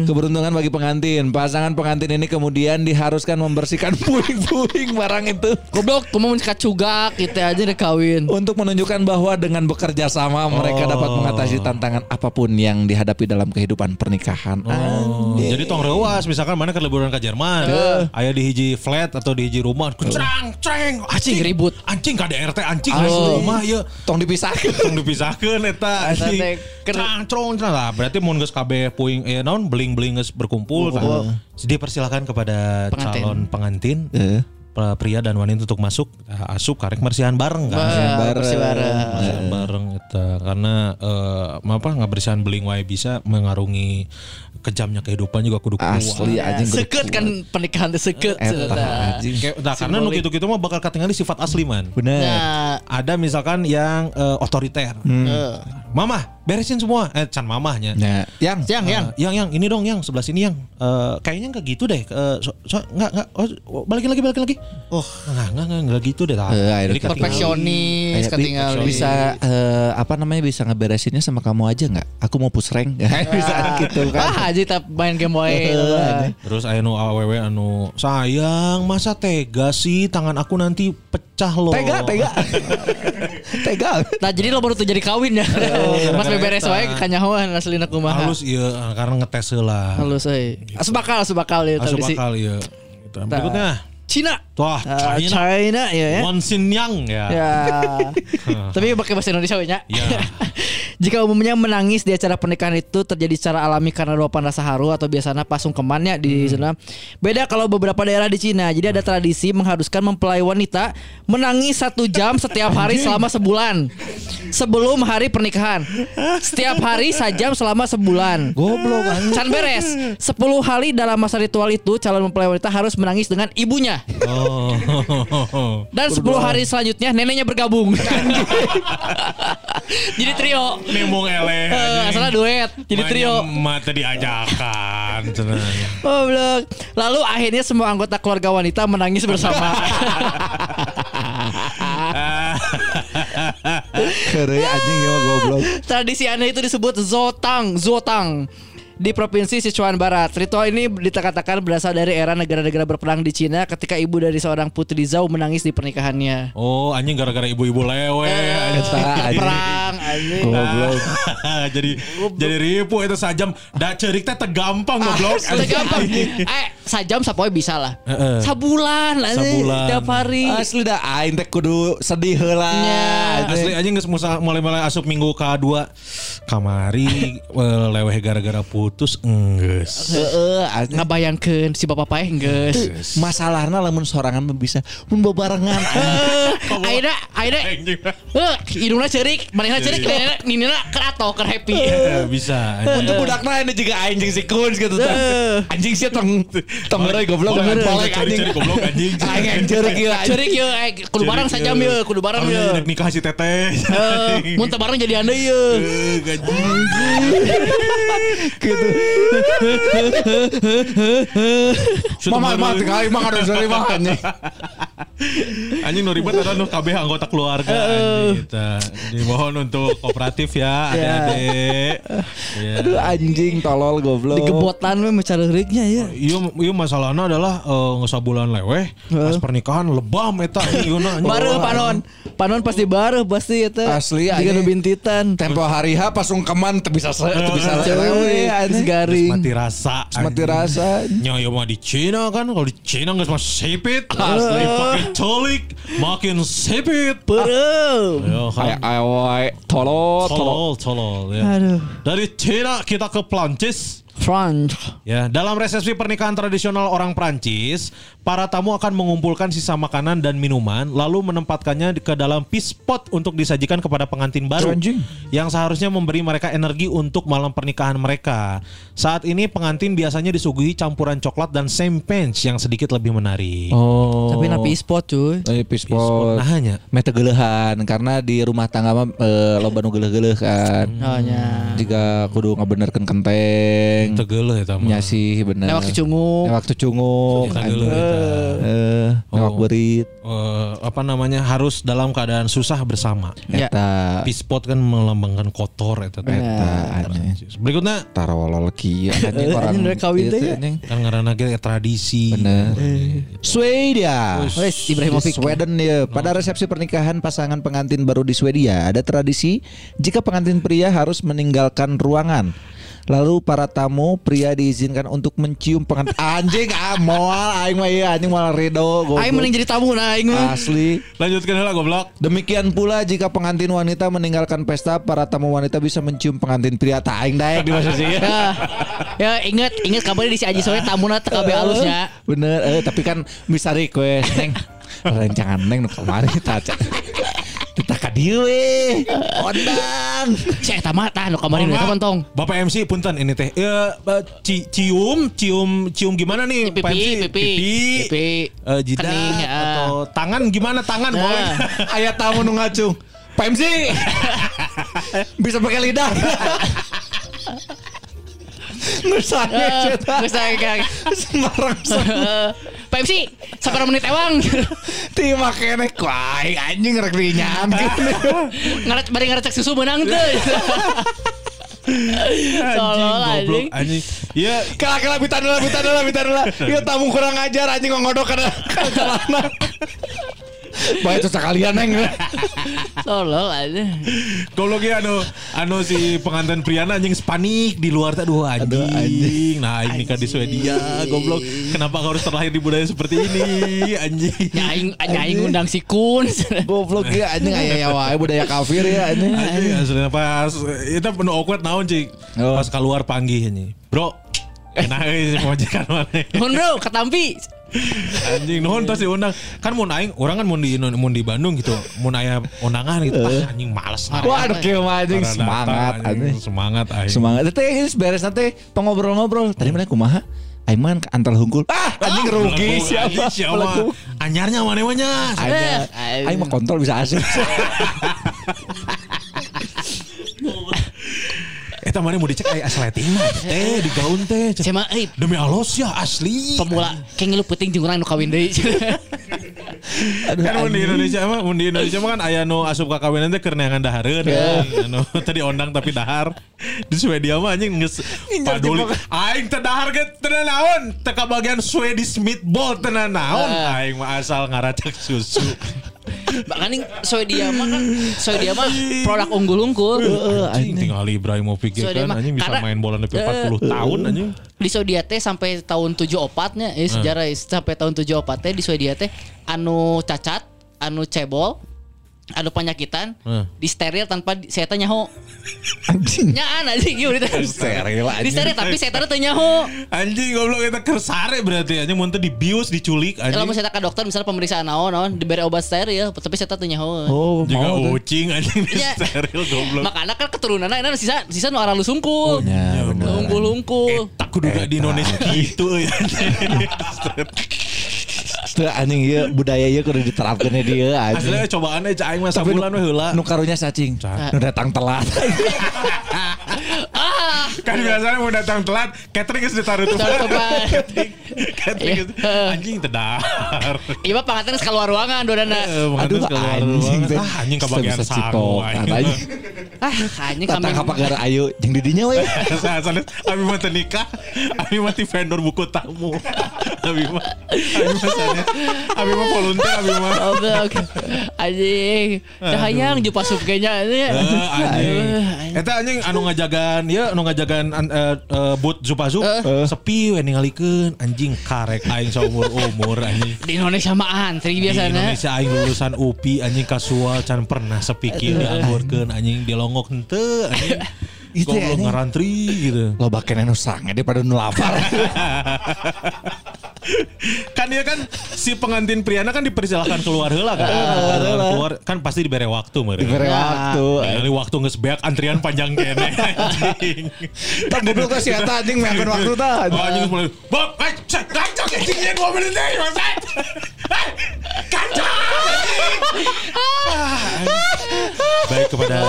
Keberuntungan bagi pengantin. Pasangan pengantin ini kemudian diharuskan membersihkan puing-puing barang itu. Goblok, mah mun kacugak gitu aja udah kawin. Untuk menunjukkan bahwa dengan bekerja sama mereka dapat mengatasi tantangan apa pun yang dihadapi dalam kehidupan pernikahan. Oh, jadi tong rewas misalkan mana ke liburan ke Jerman. Aya di hiji flat atau di hiji rumah. Cerang, cereng, Anjing ribut. Anjing KDRT anjing Oh. di rumah ya. Tong dipisahkan. Tong dipisahkeun eta cerong, cerang lah. Berarti mun geus kabeh puing eh naon beling-beling geus berkumpul. tah. Jadi persilakan kepada Pengantin. calon pengantin. Eh. pra- pria dan wanita untuk masuk Nah, asup karek marsihan bareng kan Bah, bersih bareng. Marsihan bareng eta karena eh, apa ngabersihan beling wae bisa mengarungi kejamnya kehidupan juga kudu kuat. Asli anjing kudu Seket kan pernikahan teh seket. Nah, karena nu gitu-gitu mah bakal katingali sifat asli man. Bener. Nah, Ada misalkan yang eh, otoriter. eh, Mama, beresin semua. Eh, can mamahnya. Nah, yang yang yang Eh, yang yang ini dong yang sebelah sini yang Eh, kayaknya nggak gitu deh Eh, so, so, nggak nggak oh, balikin lagi balikin lagi oh nggak nggak nggak nggak gitu deh. Eh, akhirnya Jadi ketinggalan. perfeksionis ketinggalan. bisa eh, apa namanya bisa ngeberesinnya sama kamu aja nggak? Aku mau push rank. bisa gitu kan. Ah, aja tak main game wae. Terus aya nu awewe anu sayang masa tega sih tangan aku nanti pecah loh. Tega, tega. tega. Nah jadi lo baru tuh jadi kawin ya. Mas beberes wae kanyahoan aslina kumaha. Halus iya karena ngetes lah. Halus euy. Asup bakal asup bakal ya Asup bakal iya. Gitu. Berikutnya. Cina. Wah, Ah, China. China ya ya. Yang ya. Ya. Tapi pakai bahasa Indonesia nya. Ya. Jika umumnya menangis di acara pernikahan itu terjadi secara alami karena luapan rasa haru atau biasanya pasung kemannya di sana. Beda kalau beberapa daerah di Cina. Jadi ada tradisi mengharuskan mempelai wanita menangis satu jam setiap hari selama sebulan. Sebelum hari pernikahan. Setiap hari sajam selama sebulan. Goblok. Can beres 10 hari dalam masa ritual itu Calon mempelai wanita harus menangis dengan ibunya Oh. Dan 10 hari selanjutnya neneknya bergabung Jadi trio Nembong eleh. Eh, Asalnya duet Jadi trio Mata diajakan. Oh blok. Lalu akhirnya semua anggota keluarga wanita menangis bersama Kere anjing ya goblok. Tradisi aneh itu disebut Zotang Zotang di Provinsi Sichuan Barat. Ritual ini dikatakan berasal dari era negara-negara berperang di Cina ketika ibu dari seorang putri Zhao menangis di pernikahannya. Oh anjing gara-gara ibu-ibu lewe. anjing. Eta anjing. Perang anjing. Goblok. jadi jadi ribu itu sajam da cerik teh tegampang goblok. Sudah gampang. Eh, sajam sapoe bisa lah. Heeh. Sabulan anjing. Sabulan. Tiap hari. Asli dah aing teh kudu sedih heula. Nya. Asli anjing geus mulai-mulai asup minggu kedua kamari eh, leweh gara-gara putus enggeus. Heeh, anjing. Ngabayangkeun si bapak paeh geus. Masalahna lamun sorangan mah bisa mun Aina, Anjing. eh, hidungnya cerik, manehna cerik, nina nina kerato ker happy. Bisa. anjing. Untuk budakna ini juga anjing si Kun gitu. Anjing sih tong tong ngeureui goblok anjing. goblok anjing. Aing yang cerik ieu anjing. Cerik ye, eh, kudu bareng Cerik, sajam eh. ye, kudu ye. jadi nikah si teteh. Eh, Mun teu bareng jadi anda ye. Anjing. Gitu. Shoot Mama mah tinggal mah ada sari mah anjing. Anjing nu ribet adalah nu kabeh anggota keluarga anjing kita. Dimohon untuk kooperatif ya adik-adik. Ya. Aduh anjing tolol goblok. Digebotan we mecareureuknya ya. Iya, iya masalahnya adalah eh, ngesabulan leweh pas pernikahan lebam eta ieu na. Bareuh panon. Panon pasti bareuh pasti eta. Asli, Jika anjing. nu bintitan. Tempo hari H pas ungkeman teu bisa teu bisa lewe anjing. garing. mati rasa. Mati rasa. Nya ya mah di Cina kan kalau di Cina geus mah sipit. Asli pakai colik makin sipit. Bareuh. Ya, Kayak awe tolol tolol. Tolol, ya. Dari Cina kita ke Prancis. French. Ya, dalam resepsi pernikahan tradisional orang Prancis, para tamu akan mengumpulkan sisa makanan dan minuman lalu menempatkannya di- ke dalam peace pot untuk disajikan kepada pengantin baru Anjing. yang seharusnya memberi mereka energi untuk malam pernikahan mereka. Saat ini pengantin biasanya disuguhi campuran coklat dan champagne yang sedikit lebih menarik. Oh. Tapi napi spot cuy. Eh, pispot. Nah hanya Mete geulehan karena di rumah tangga mah eh, loba nu geuleuh-geuleuh kan. Oh nya. Jika kudu ngabenerkeun kenteng. Tegel ya tamu. Nya sih bener. Waktu cunguk. Waktu cunguk. Tegel eta. Eh, Oh. ngawak beurit. eh, apa namanya harus dalam keadaan susah bersama. Ya. Eta Peace spot kan melambangkan kotor eta. teh. eta anjing. Berikutnya Tarawolol kieu anjing Eh, orang anjing rek kawin teh ya. anjing. kan ngaranna ge tradisi. Bener. Swedia. Wes, Ibrahimovic. Sweden ya. Pada resepsi pernikahan pasangan pengantin baru di Swedia ada tradisi jika pengantin pria harus meninggalkan ruangan. Lalu para tamu pria diizinkan untuk mencium pengantin anjing ah moal aing mah ieu anjing moal rido goblok. Aing mending jadi tamu nah aing mah. asli. Lanjutkan heula goblok. Demikian pula jika pengantin wanita meninggalkan pesta, para tamu wanita bisa mencium pengantin pria. Tak aing daek di maksud sih. Ya, ya inget inget kabar di si Aji soalnya tamuna teu kabeh halusnya. Bener, eh, tapi kan bisa request neng. Rencangan neng nu kemarin taca. Kita ka dieu we. Ondang. Si eta mah tah nu kemarin eta mentong. Bapak MC punten ini teh. Ya, ci- cium, cium, cium gimana nih? Pipi, Pak MC? pipi, pipi, eh, jidat kening, ya. atau tangan gimana tangan Nah. boy? Aya tamu nu ngacung. Pak MC. bisa pakai lidah. Nusanya cetak. Semarang Pak MC, sabar menit ewang. Ti makene kuai anjing rek dinyan. Ngaret bari ngarecek susu menang teu. Tolol anjing. anjing. Ya, Kala kala bitan lah bitan lah bitan lah. Ieu tamu kurang ajar anjing ngodok kana kalana. Baik itu sekalian neng. Tolol anjing. goblok ya anu anu si pengantin priana anjing panik di luar teh aduh anjing. Aduh, anjing. Nah, ini kan di Swedia goblok. Kenapa harus terlahir di budaya seperti ini anjing? Nyaing nyaing undang si Kun. Goblok ya anjing aya ya wae budaya kafir ya anjing. Anjing aslinya pas itu penuh awkward naon cik Oh. pas keluar panggih ini bro enak euy si majikan mana bro, ketampi. Anjing nuhun tos diundang kan mun aing orang kan mun di mun di Bandung gitu mun aya undangan gitu ah, anjing males kieu mah anjing semangat anjing. semangat aing Semangat teh ini beres nanti pengobrol-ngobrol. Tadi mana kumaha? Aiman ke antal hungkul. Ah, anjing rugi siapa? anjing, siapa anyarnya mana mana mah kontol bisa asik. Eta mana mau dicek aya asleting mah teh di gaun teh. Mah euy demi Allah ya asli. Pemula kayak ngilu puting jeung urang nu kawin deui. Aduh, kan mun di. Indonesia mah mun di Indonesia mah kan aya nu asup ka kawinan teh keur neangan dahareun anu tadi ondang tapi dahar. Di Swedia mah anjing geus paduli. aing teh dahar ge teu naon? Teh ka bagian Swedish meatball teu naon? Aing mah asal ngaracak susu Makanya Swedia mah kan Swedia mah produk unggul-unggul. anjing tinggal Ibrahimovic Swedia kan anjing bisa main bola lebih 40 tahun anjing. Di Swedia teh sampai tahun 74 nya eh, sejarah eh, sampai tahun 74 teh di Swedia teh anu cacat, anu cebol, anu penyakitan, Hmm. di steril tanpa di- saya tanya ho. Anjing. Nyaan anjing ieu teh. Steril, anjing. Di steril tapi saya tanya tanya ho. anjing goblok eta kersare berarti anjing mun teh dibius diculik Kalau anjing saya ke dokter misalnya pemeriksaan naon naon diberi obat steril tapi saya tanya ho. Oh, juga mau ucing anjing di Iya. steril goblok Makanya kan keturunannya ini sisa sisa nu arah lu sungkul. Ya, bener. Unggul-unggul. tak kudu gak di Indonesia gitu ya. Tuh anjing ieu budaya ieu kudu diterapkeun di dieu anjing. Aslinya cobaan aja aing mah Tapi nu, sabulan we heula. nu karunya cacing. Nu datang telat. Kan biasanya mau datang telat, catering geus ditaruh tuh. Tutupan. Catering geus Iya. anjing tedar. Iya mah panganten keluar ruangan dodana. Eh, Aduh anjing. Ah, anjing kebagian sarung anjing. Ah, anjing kami. Ka pagar ayu jeung didinya we. Sanes abi mah teu nikah, abi mah ti vendor buku tamu. Abi mah abi mah sana. Abi mah volunteer abi mah. Oke oke. Anjing. Dah hayang jupa sup kayaknya ini. Eh, anjing. Eta anjing anu ngajagan ya anu ngajagan an- eh, eh, boot Zupazup sepi we ningalikeun anjing karek aing saumur umur anjing. Di Indonesia mah antri Di biasanya. Indonesia aing lulusan UPI anjing kasual can pernah sepi kieu dianggurkeun anjing dilongok henteu anjing. Itu anjing. ngarantri gitu. Lo bakene nu sange daripada nu lapar. kan dia kan si pengantin Priana kan dipersilahkan keluar heula kan. keluar kan pasti dibere waktu meureun. Dibere waktu. Kali waktu geus beak antrian panjang kene anjing. Tak goblok si eta anjing meakeun waktu tah. Oh, anjing mulai, Bob, eh, cek, kacang, anjing, ya dua menit deh, Mas. Eh, kacang, Baik kepada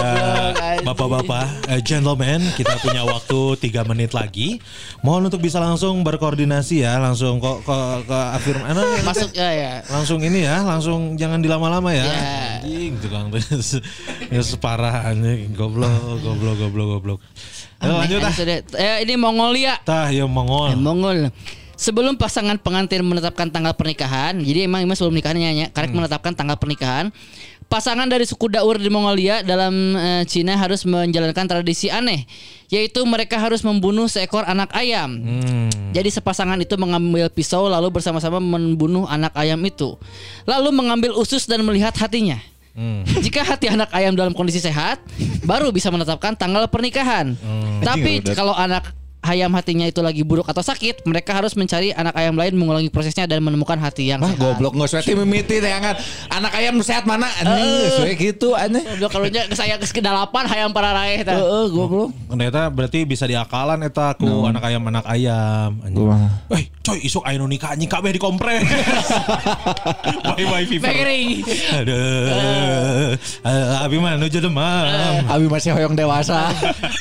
bapak-bapak, eh, gentlemen, kita punya waktu 3 menit lagi. Mohon untuk bisa langsung berkoordinasi ya, langsung kok ke ke afirm ano, Masuk ya ya. langsung ini ya, langsung jangan dilama-lama ya. Ya. Anjing tukang terus ya separah anjing goblok, goblok, goblok, goblok. Ayo lanjut ah. Eh, ini Mongolia. Tah ya Eh, Mongol. Mongol. Sebelum pasangan pengantin menetapkan tanggal pernikahan, jadi emang emang sebelum nikahnya ya, karek menetapkan tanggal pernikahan. Pasangan dari suku Daur di Mongolia dalam eh, Cina harus menjalankan tradisi aneh, yaitu mereka harus membunuh seekor anak ayam. Hmm. Jadi sepasangan itu mengambil pisau lalu bersama-sama membunuh anak ayam itu. Lalu mengambil usus dan melihat hatinya. Hmm. Jika hati anak ayam dalam kondisi sehat, baru bisa menetapkan tanggal pernikahan. Hmm. Tapi kalau anak ayam hatinya itu lagi buruk atau sakit, mereka harus mencari anak ayam lain mengulangi prosesnya dan menemukan hati yang Mah sehat. goblok nggak sesuai mimiti teh angan. Anak ayam sehat mana? Anjing sesuai gitu aneh. Goblok kalau nya saya ke kedalapan hayam para raih tah. Heeh goblok. Ternyata berarti bisa diakalan eta ku anak ayam anak ayam. Anjing. Kumaha? Eh, coy isuk aya nu nikah anjing kabeh dikompres. bye bye fever. Mengering. Aduh. Eh, Abi mah nuju demam. Abi masih hoyong dewasa.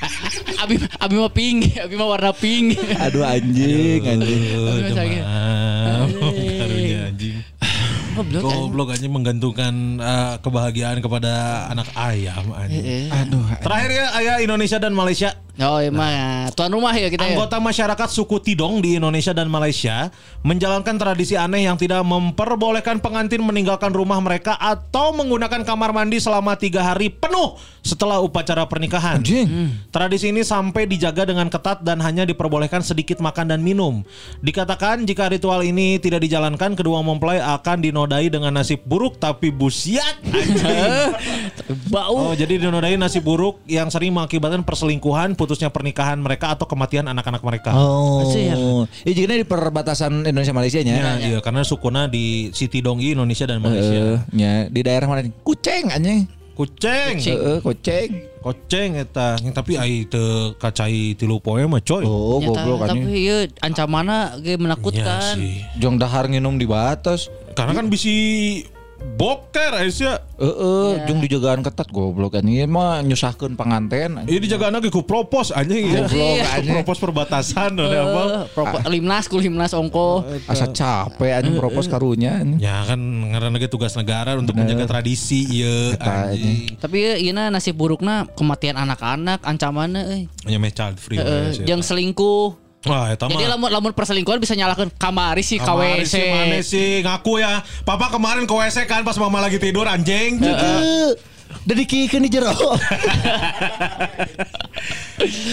Abi abi mah pink, abi mah warna pink. Aduh anjing anjing. Aduh, Aduh. Goblok. Goblok anjing menggantungkan eh, kebahagiaan kepada anak ayam anjing. Aduh. Terakhir ya ayah Indonesia dan Malaysia. Oh emang tuan rumah ya kita ya. Anggota masyarakat suku Tidong di Indonesia dan Malaysia menjalankan tradisi aneh yang tidak memperbolehkan pengantin meninggalkan rumah mereka atau menggunakan kamar mandi selama tiga hari penuh setelah upacara pernikahan. Anjing. Tradisi ini sampai dijaga dengan ketat dan hanya diperbolehkan sedikit makan dan minum. Dikatakan jika ritual ini tidak dijalankan, kedua mempelai akan dinodai dengan nasib buruk tapi busiat. Bau. Oh, jadi dinodai nasib buruk yang sering mengakibatkan perselingkuhan, putusnya pernikahan mereka atau kematian anak-anak mereka. Oh. Asih ya. Iya jadi di perbatasan Indonesia Malaysia nya. Ya, iya, karena sukuna di Siti Donggi Indonesia dan Malaysia. nya di daerah mana? nih? Kucing anjing. Kucing, Heeh, kucing. koceng eta. Yang Tapi ai teu kacai tilu poe mah coy. Oh, goblok tapi anjing. iya ancamannya ge Iya menakutkan. sih. Jong dahar nginum di batas. Karena kan bisi boker Aisyah. Heeh, jong dijagaan ketat goblok Ieu mah nyusahkeun panganten. Ini dijagaan lagi ku propos anjing ya. Goblok, propos perbatasan ada apa? Eh, propo- limnas ku limnas ongko. Asa capek anjing propos karunya anjing. Ya kan ngaran lagi tugas negara untuk menjaga tradisi anjing. Tapi ya ieu nasib burukna kematian anak-anak ancamannya euy. Hanya meh child free. Heeh, jeung selingkuh. Wah, eta Jadi lamun lamun perselingkuhan bisa nyalakan kamari sih Kemarin KWC. sih mana sih ngaku ya Papa kemarin ke WC kan pas mama lagi tidur anjing Udah dikikeun di jero.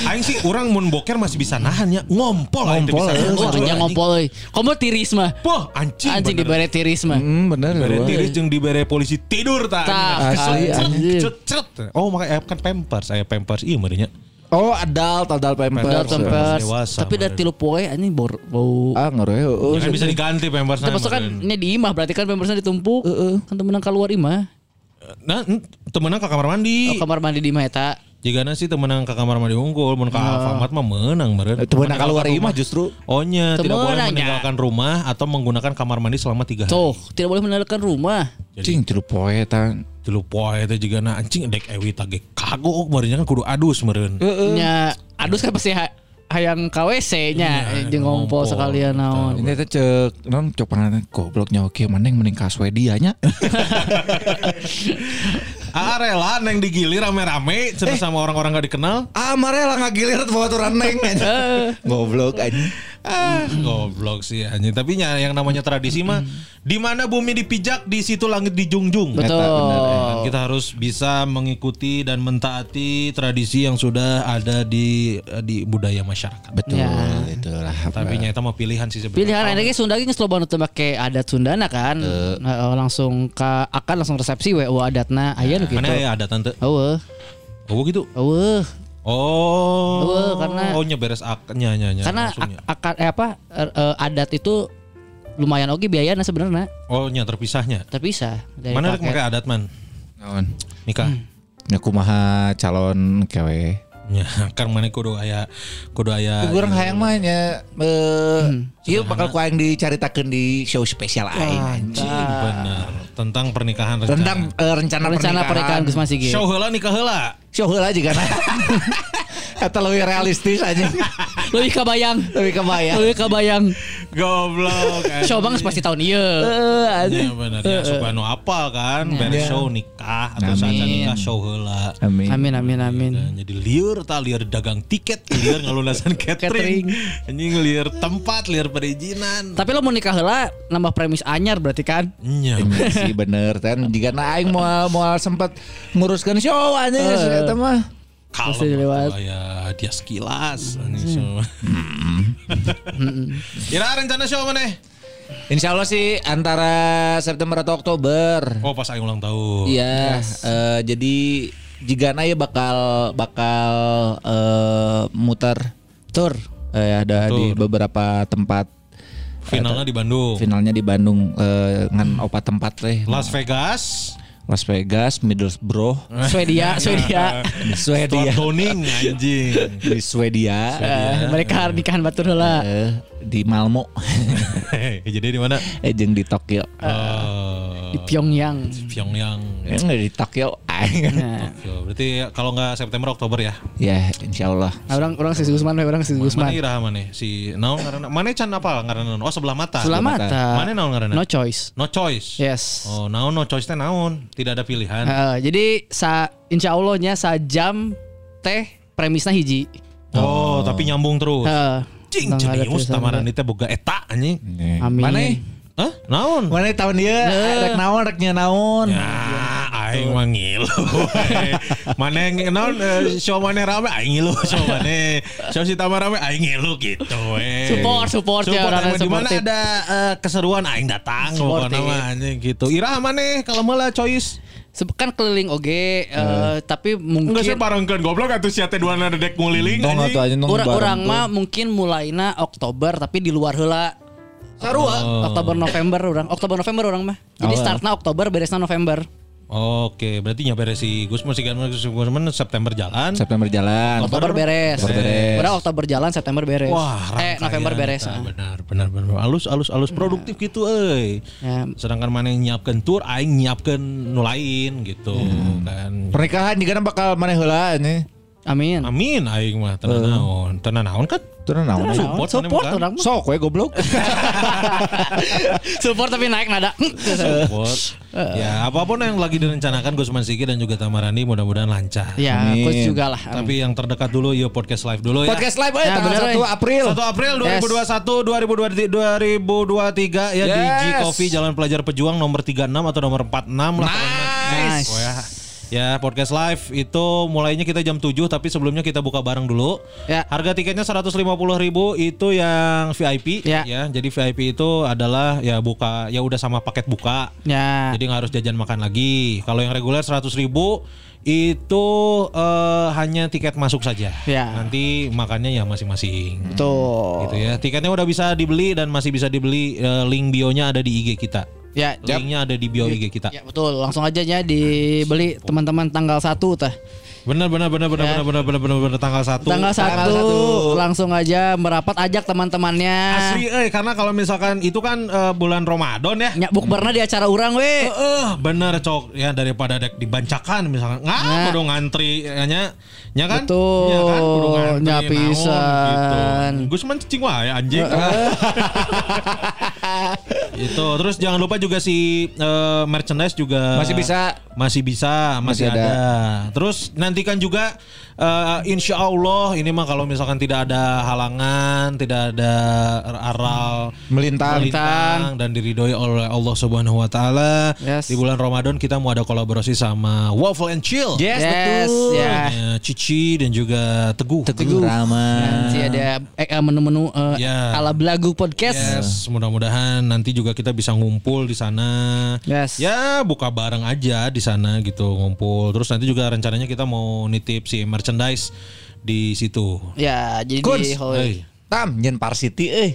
Aing sih orang mun boker masih bisa nahan ya Ngompol Ngompol, bisa eh, nahan. Oh, Anjing. nya ngompol euy. Komo tiris mah. Poh anjing Anjing bener. dibere tiris mah. Hmm, bener. Dibere tiris jeung dibere polisi tidur tak Tah, asli, anjing. Oh makanya kan pampers Saya pampers iya merinya Oh, adult, adult pampers. Adult pampers. dewasa, Tapi udah tilu poe anjing bau bau. Ah, ngeri. Oh, Ya kan bisa diganti pampers maksudnya kan ini di imah berarti kan pampersnya ditumpuk. Kan temenan keluar imah. Nah temenan ke kamar mandi Oh, kamar mandi di imah eta. Jika nasi temenan ke kamar mandi unggul Mun ke Alfamart mah menang meren Itu benar keluar imah rumah. justru. Ohnya tidak boleh Temenannya. meninggalkan rumah Atau menggunakan kamar mandi selama tiga hari Tuh, tidak boleh meninggalkan rumah. Cing, tilu poe tan. Tilu poe itu juga na anjing dek ewi tage kagok Marinya kan kudu adus meren Nya adus kan pasti ha- hayang KWC-nya Iya, jeung ngompol ngompol. sekalian naon. Ini teh cek non cok panganan goblok nyawa kieu maneng mending ka Swedia nya. Ah rela neng digilir rame-rame Cenah sama orang-orang gak dikenal Ah, mare lah ngagilir bawa turan neng aja. Goblok anjing. Ah, goblok sih anjing. Tapi yang namanya tradisi mah di mana bumi dipijak di situ langit dijunjung. Betul. Eta bener, ya. Kita harus bisa mengikuti dan mentaati tradisi yang sudah ada di di budaya masyarakat. Betul, Ya. itulah. Tapi nya itu mah pilihan sih sebenarnya. Pilihan ada ge Sunda loba nu teu make adat Sundana kan. Nah, langsung ka akan langsung resepsi we adatna aya nu kitu. Mana ya ada tante? Eueuh. Oh gitu. Eueuh. Oh. Eueuh, karena- oh nya beres aknya nya nya. Karena langsungnya. ak- akan eh apa er- eh, adat itu lumayan oke biayanya sebenarnya Oh nya terpisahnya. terpisah dari Mana rek make adat man? Naon? Nikah. Hmm. Ya kumaha calon kewe. Ya, kan mana kudu aya kudu aya Kurang hayang mah nya eh ieu bakal ku aing dicaritakeun di show spesial aing anjing. bener tentang pernikahan rencana. Tentang eh, rencana, Rencana pernikahan Gus Masigi. show heula nikah heula. Show heula juga nah. Eta lebih realistis aja. Lebih kebayang. Lebih kebayang. Lebih kebayang. Goblok. Show bang pasti tahun iya. Ya bener ya suka nu apal kan beres show nikah atau Amin. nikah show heula. Amin. Amin amin amin. Dan jadi liur tak liur dagang tiket, liur ngalunasan catering, anjing liur tempat, liur perizinan. Tapi lo mau nikah heula nambah premis anyar berarti kan? Nya. Iya sih bener kan jika na aing mau mau sempat nguruskan show aja Eh. eta mah. Kalau Pasti dilewat. ya dia sekilas anjing show. Kira rencana show mana? Insya Allah sih antara September atau Oktober. Oh pas aing ulang tahun. Iya, eh, jadi jika ya bakal bakal eh, muter tour eh, ada di beberapa tempat Finalnya di Bandung. finalnya di Bandung eh, ngan opat tempat teh Las Vegas. Las Vegas, Middlesbrough, Swedia, Swedia. di Swedia, Toning anjing. di Swedia, Eh, mereka nikahan batur heula. eh, di Malmo, Jadi di mana? eh jeung di Tokyo. Eh, Di Pyongyang. Pyongyang. Eh, nggak di Tokyo, aing. Nah, Tokyo. Berarti kalau nggak September Oktober ya. ya, insya Allah. nah, orang orang si Gusman, we, orang si Mana Gusman. iraha mana? Si naon ngaranna? Mana can apa ngaranna? Oh sebelah mata. Sebelah mata. Mana naon ngaranna? No choice. No choice. Yes. Oh, naon no choice teh naon? Tidak ada pilihan. Heeh, jadi sa insya Allahnya sajam teh premisnya hiji. Oh, tapi nyambung terus. Heeh. Jenius tulisan tamaran teh boga eta anjing. Amin. Mana? Hah? Naon? Mana tahun dia? Rek naon, reknya naon. Ya, aing mah ngilu. Mana yang naon eh, show mana rame aing ngilu show mana. Show si Tamar rame aing ngilu gitu we. Support, support ya, orang Support, di mana supportive. ada eh, keseruan aing datang pokoknya Supportive. mah anjing gitu. Ira mana kalau malah choice. Kan keliling oge eh, tapi mungkin Enggak sih barengkeun goblok atuh sia teh dua dek nguliling Orang, bareng orang tuh. mah mungkin mulaina Oktober tapi di luar heula. Sarua. Oktober November orang. Oktober November orang mah. Jadi Oh. startna Oktober beresna November. Oke, berarti nyampe si Gus musik Gusman September jalan. September jalan. Oktober beres. Oktober beres. Orang Oktober jalan September beres. Wah, eh November beres. eta. ah. Benar, benar, benar. Alus, alus, alus produktif gitu, euy. Ya. Sedangkan mana yang nyiapkan tour, aing nyiapkan nu lain gitu. Dan Pernikahan juga bakal mana heula ini. Amin. amin aing mah tenan naon. Tenan naon kan? Turun naon. Support, Support mana orang mah. Sok we goblok. Support tapi naik nada. Support. ya, apa pun yang lagi direncanakan Gusman Siki dan juga Tamarani mudah-mudahan lancar. ya, Amin. coach juga lah. Tapi yang terdekat dulu yuk podcast live dulu ya. Podcast live eh Ya, tanggal bener, 1 eh. April. 1 April 2021 2022 2023 ya di G Yes. Coffee Jalan Pelajar Pejuang nomor 36 atau nomor 46 lah. Nice. Oh ya. Ya podcast live itu mulainya kita jam 7 tapi sebelumnya kita buka bareng dulu. Ya. Harga tiketnya 150.000 itu yang VIP Ya. Jadi VIP itu adalah ya buka ya udah sama paket buka. Ya. Jadi nggak harus jajan makan lagi. Kalau yang reguler 100.000 itu eh, hanya tiket masuk saja. Ya. Nanti makannya ya masing-masing. Tuh. Gitu ya. Tiketnya udah bisa dibeli dan masih bisa dibeli eh, link bionya ada di IG kita. Ya, Linknya ada di bio IG kita. Ya betul, langsung aja ya dibeli teman-teman tanggal 1 tah. Benar benar benar benar Ya. benar benar benar benar benar tanggal 1. Tanggal 1 satu. langsung aja merapat ajak teman-temannya. Asli eh karena kalau misalkan itu kan eh, bulan Ramadan ya. Nyak bukberna di acara orang we. Eh, bener cok ya daripada dek dibancakan misalkan nggak Nah. kudu ngantri ya nya nya kan Betul. Ya kan kudu ngantri Nya pisan. gitu Gus man cicing wae anjing itu terus jangan lupa juga si eh, merchandise juga Masih bisa. masih bisa masih, Masih ada. ada. terus nantikan juga eh, insya Allah ini mah kalau misalkan tidak ada halangan tidak ada aral Melintang. melintang dan diridhoi oleh Allah Subhanahu wa taala. Yes. Di bulan Ramadan kita mau ada kolaborasi sama Waffle and Chill. Yes, Yes, betul. ya. Ya, Cici dan juga Teguh. Teguh Rama. Nanti ada eh, menu-menu eh, Ya. ala belagu podcast. Yes, mudah-mudahan nanti juga kita bisa ngumpul di sana. Yes. Ya, buka bareng aja di sana gitu ngumpul. Terus nanti juga rencananya kita mau nitip si merchandise di situ. Ya, jadi Kunz. di hall. Hey. Tam nyen Parsity euy.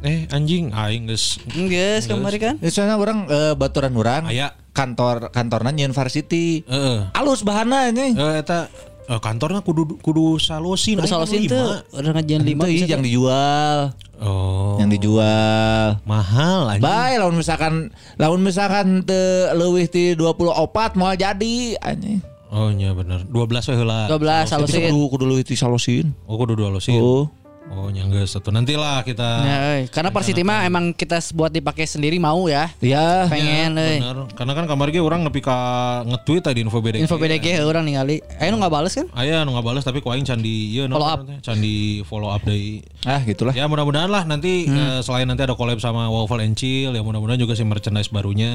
Eh anjing aing geus Enggak, kemarin kan? Ya, Soalnya orang eh, baturan orang Aya. kantor kantorna nyen Varsity. heeh. Alus bahana ini. Eh eta eh, kantornya kudu kudu salosin. Aing salosin tuh lima. udah ngajian lima Itu bisa yang dijual. Oh. Yang dijual. mahal anjing. Baik, lamun misalkan lamun misalkan teu leuwih ti 24 mau jadi anjing. Oh iya bener. 12 we heula. 12 Bisa salosin. kudu kudu leuwih ti salosin. Oh kudu dua losin. Oh. Oh nyangga satu. Nantilah kita. Ya, euy. karena Persiti mah emang kita buat dipakai sendiri mau ya. Ya. Pengen euy. Bener. Karena kan kamar ge orang nepi ka nge-tweet tadi info BDG. Info BDG orang ningali. Ayo nu nggak bales kan? Aya nu ngabales tapi ku aing candi ieu Follow up. Candi follow up deui. Ah, gitulah. Ya mudah-mudahan lah nanti eh, selain nanti ada collab sama Waffle and Chill ya mudah-mudahan juga si merchandise barunya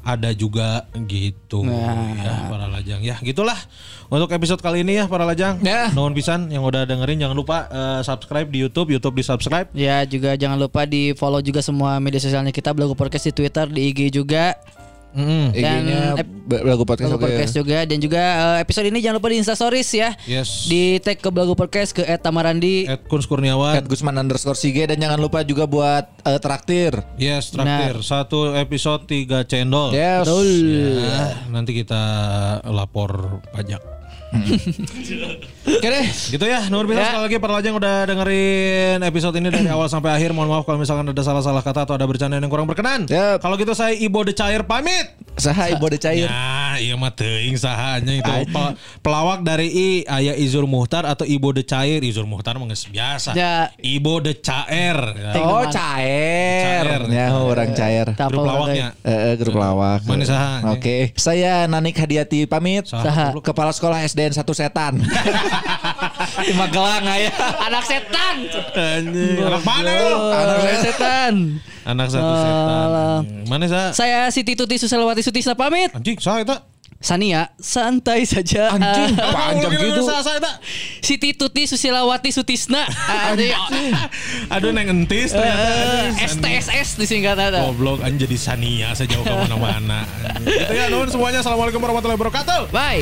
ada juga gitu. Ya para lajang. Ya gitulah untuk episode kali ini ya para lajang. Ya. nuhun pisan yang udah dengerin jangan lupa eh, subscribe di YouTube YouTube di subscribe. Ya juga jangan lupa di follow juga semua media sosialnya kita Blago Podcast di Twitter, di IG juga. IG-nya Dan- B- Blago Podcast. Oke. Podcast juga dan juga eh, episode ini jangan lupa di Insta Stories ya. yes Di tag ke Blago Podcast ke @tamarandi. Ed Kun Kurniawan At Gusman underscore Sige dan jangan lupa juga buat eh, traktir. yes traktir satu episode tiga cendol Yes. Ya, nanti kita lapor pajak Oke deh. Gitu ya, Nur bisa sekali lagi para lajang udah dengerin episode ini dari awal sampai akhir. Mohon maaf kalau misalkan ada salah-salah kata atau ada bercanda yang kurang berkenan. Yap. Kalau gitu saya Ibo The Cair pamit. Saha ibu de cair. Ya, iya mah teuing sahanya itu. Pel- pelawak dari I Aya Izur Muhtar atau Ibo The Cair. Izur Muhtar mah geus biasa. Ya. Ibo The Cair. Ya. Oh, cair. Cair. Ya, orang cair. Grup orang lawaknya. Eh, grup lawak. Mana saha? Oke. Saya Nanik Hadiati pamit. Saha. Kepala sekolah SDN satu setan. Di Magelang ya. Anak setan. Anjing. Anak mana lu? Anak setan. Anak satu setan. Mana sah? Saya Siti Tuti Suselawati Sutisna pamit. Anjing, sah itu. Sania, santai saja. Anjing, Ah, panjang gitu. Sah itu. Siti Tuti Susilawati Sutisna. Anjing. Aduh, neng entis ternyata. Eh, STSS disingkatan. Goblok anjing jadi Sania sejauh ke mana-mana. Gitu ya, semuanya. Assalamualaikum warahmatullahi wabarakatuh. Bye.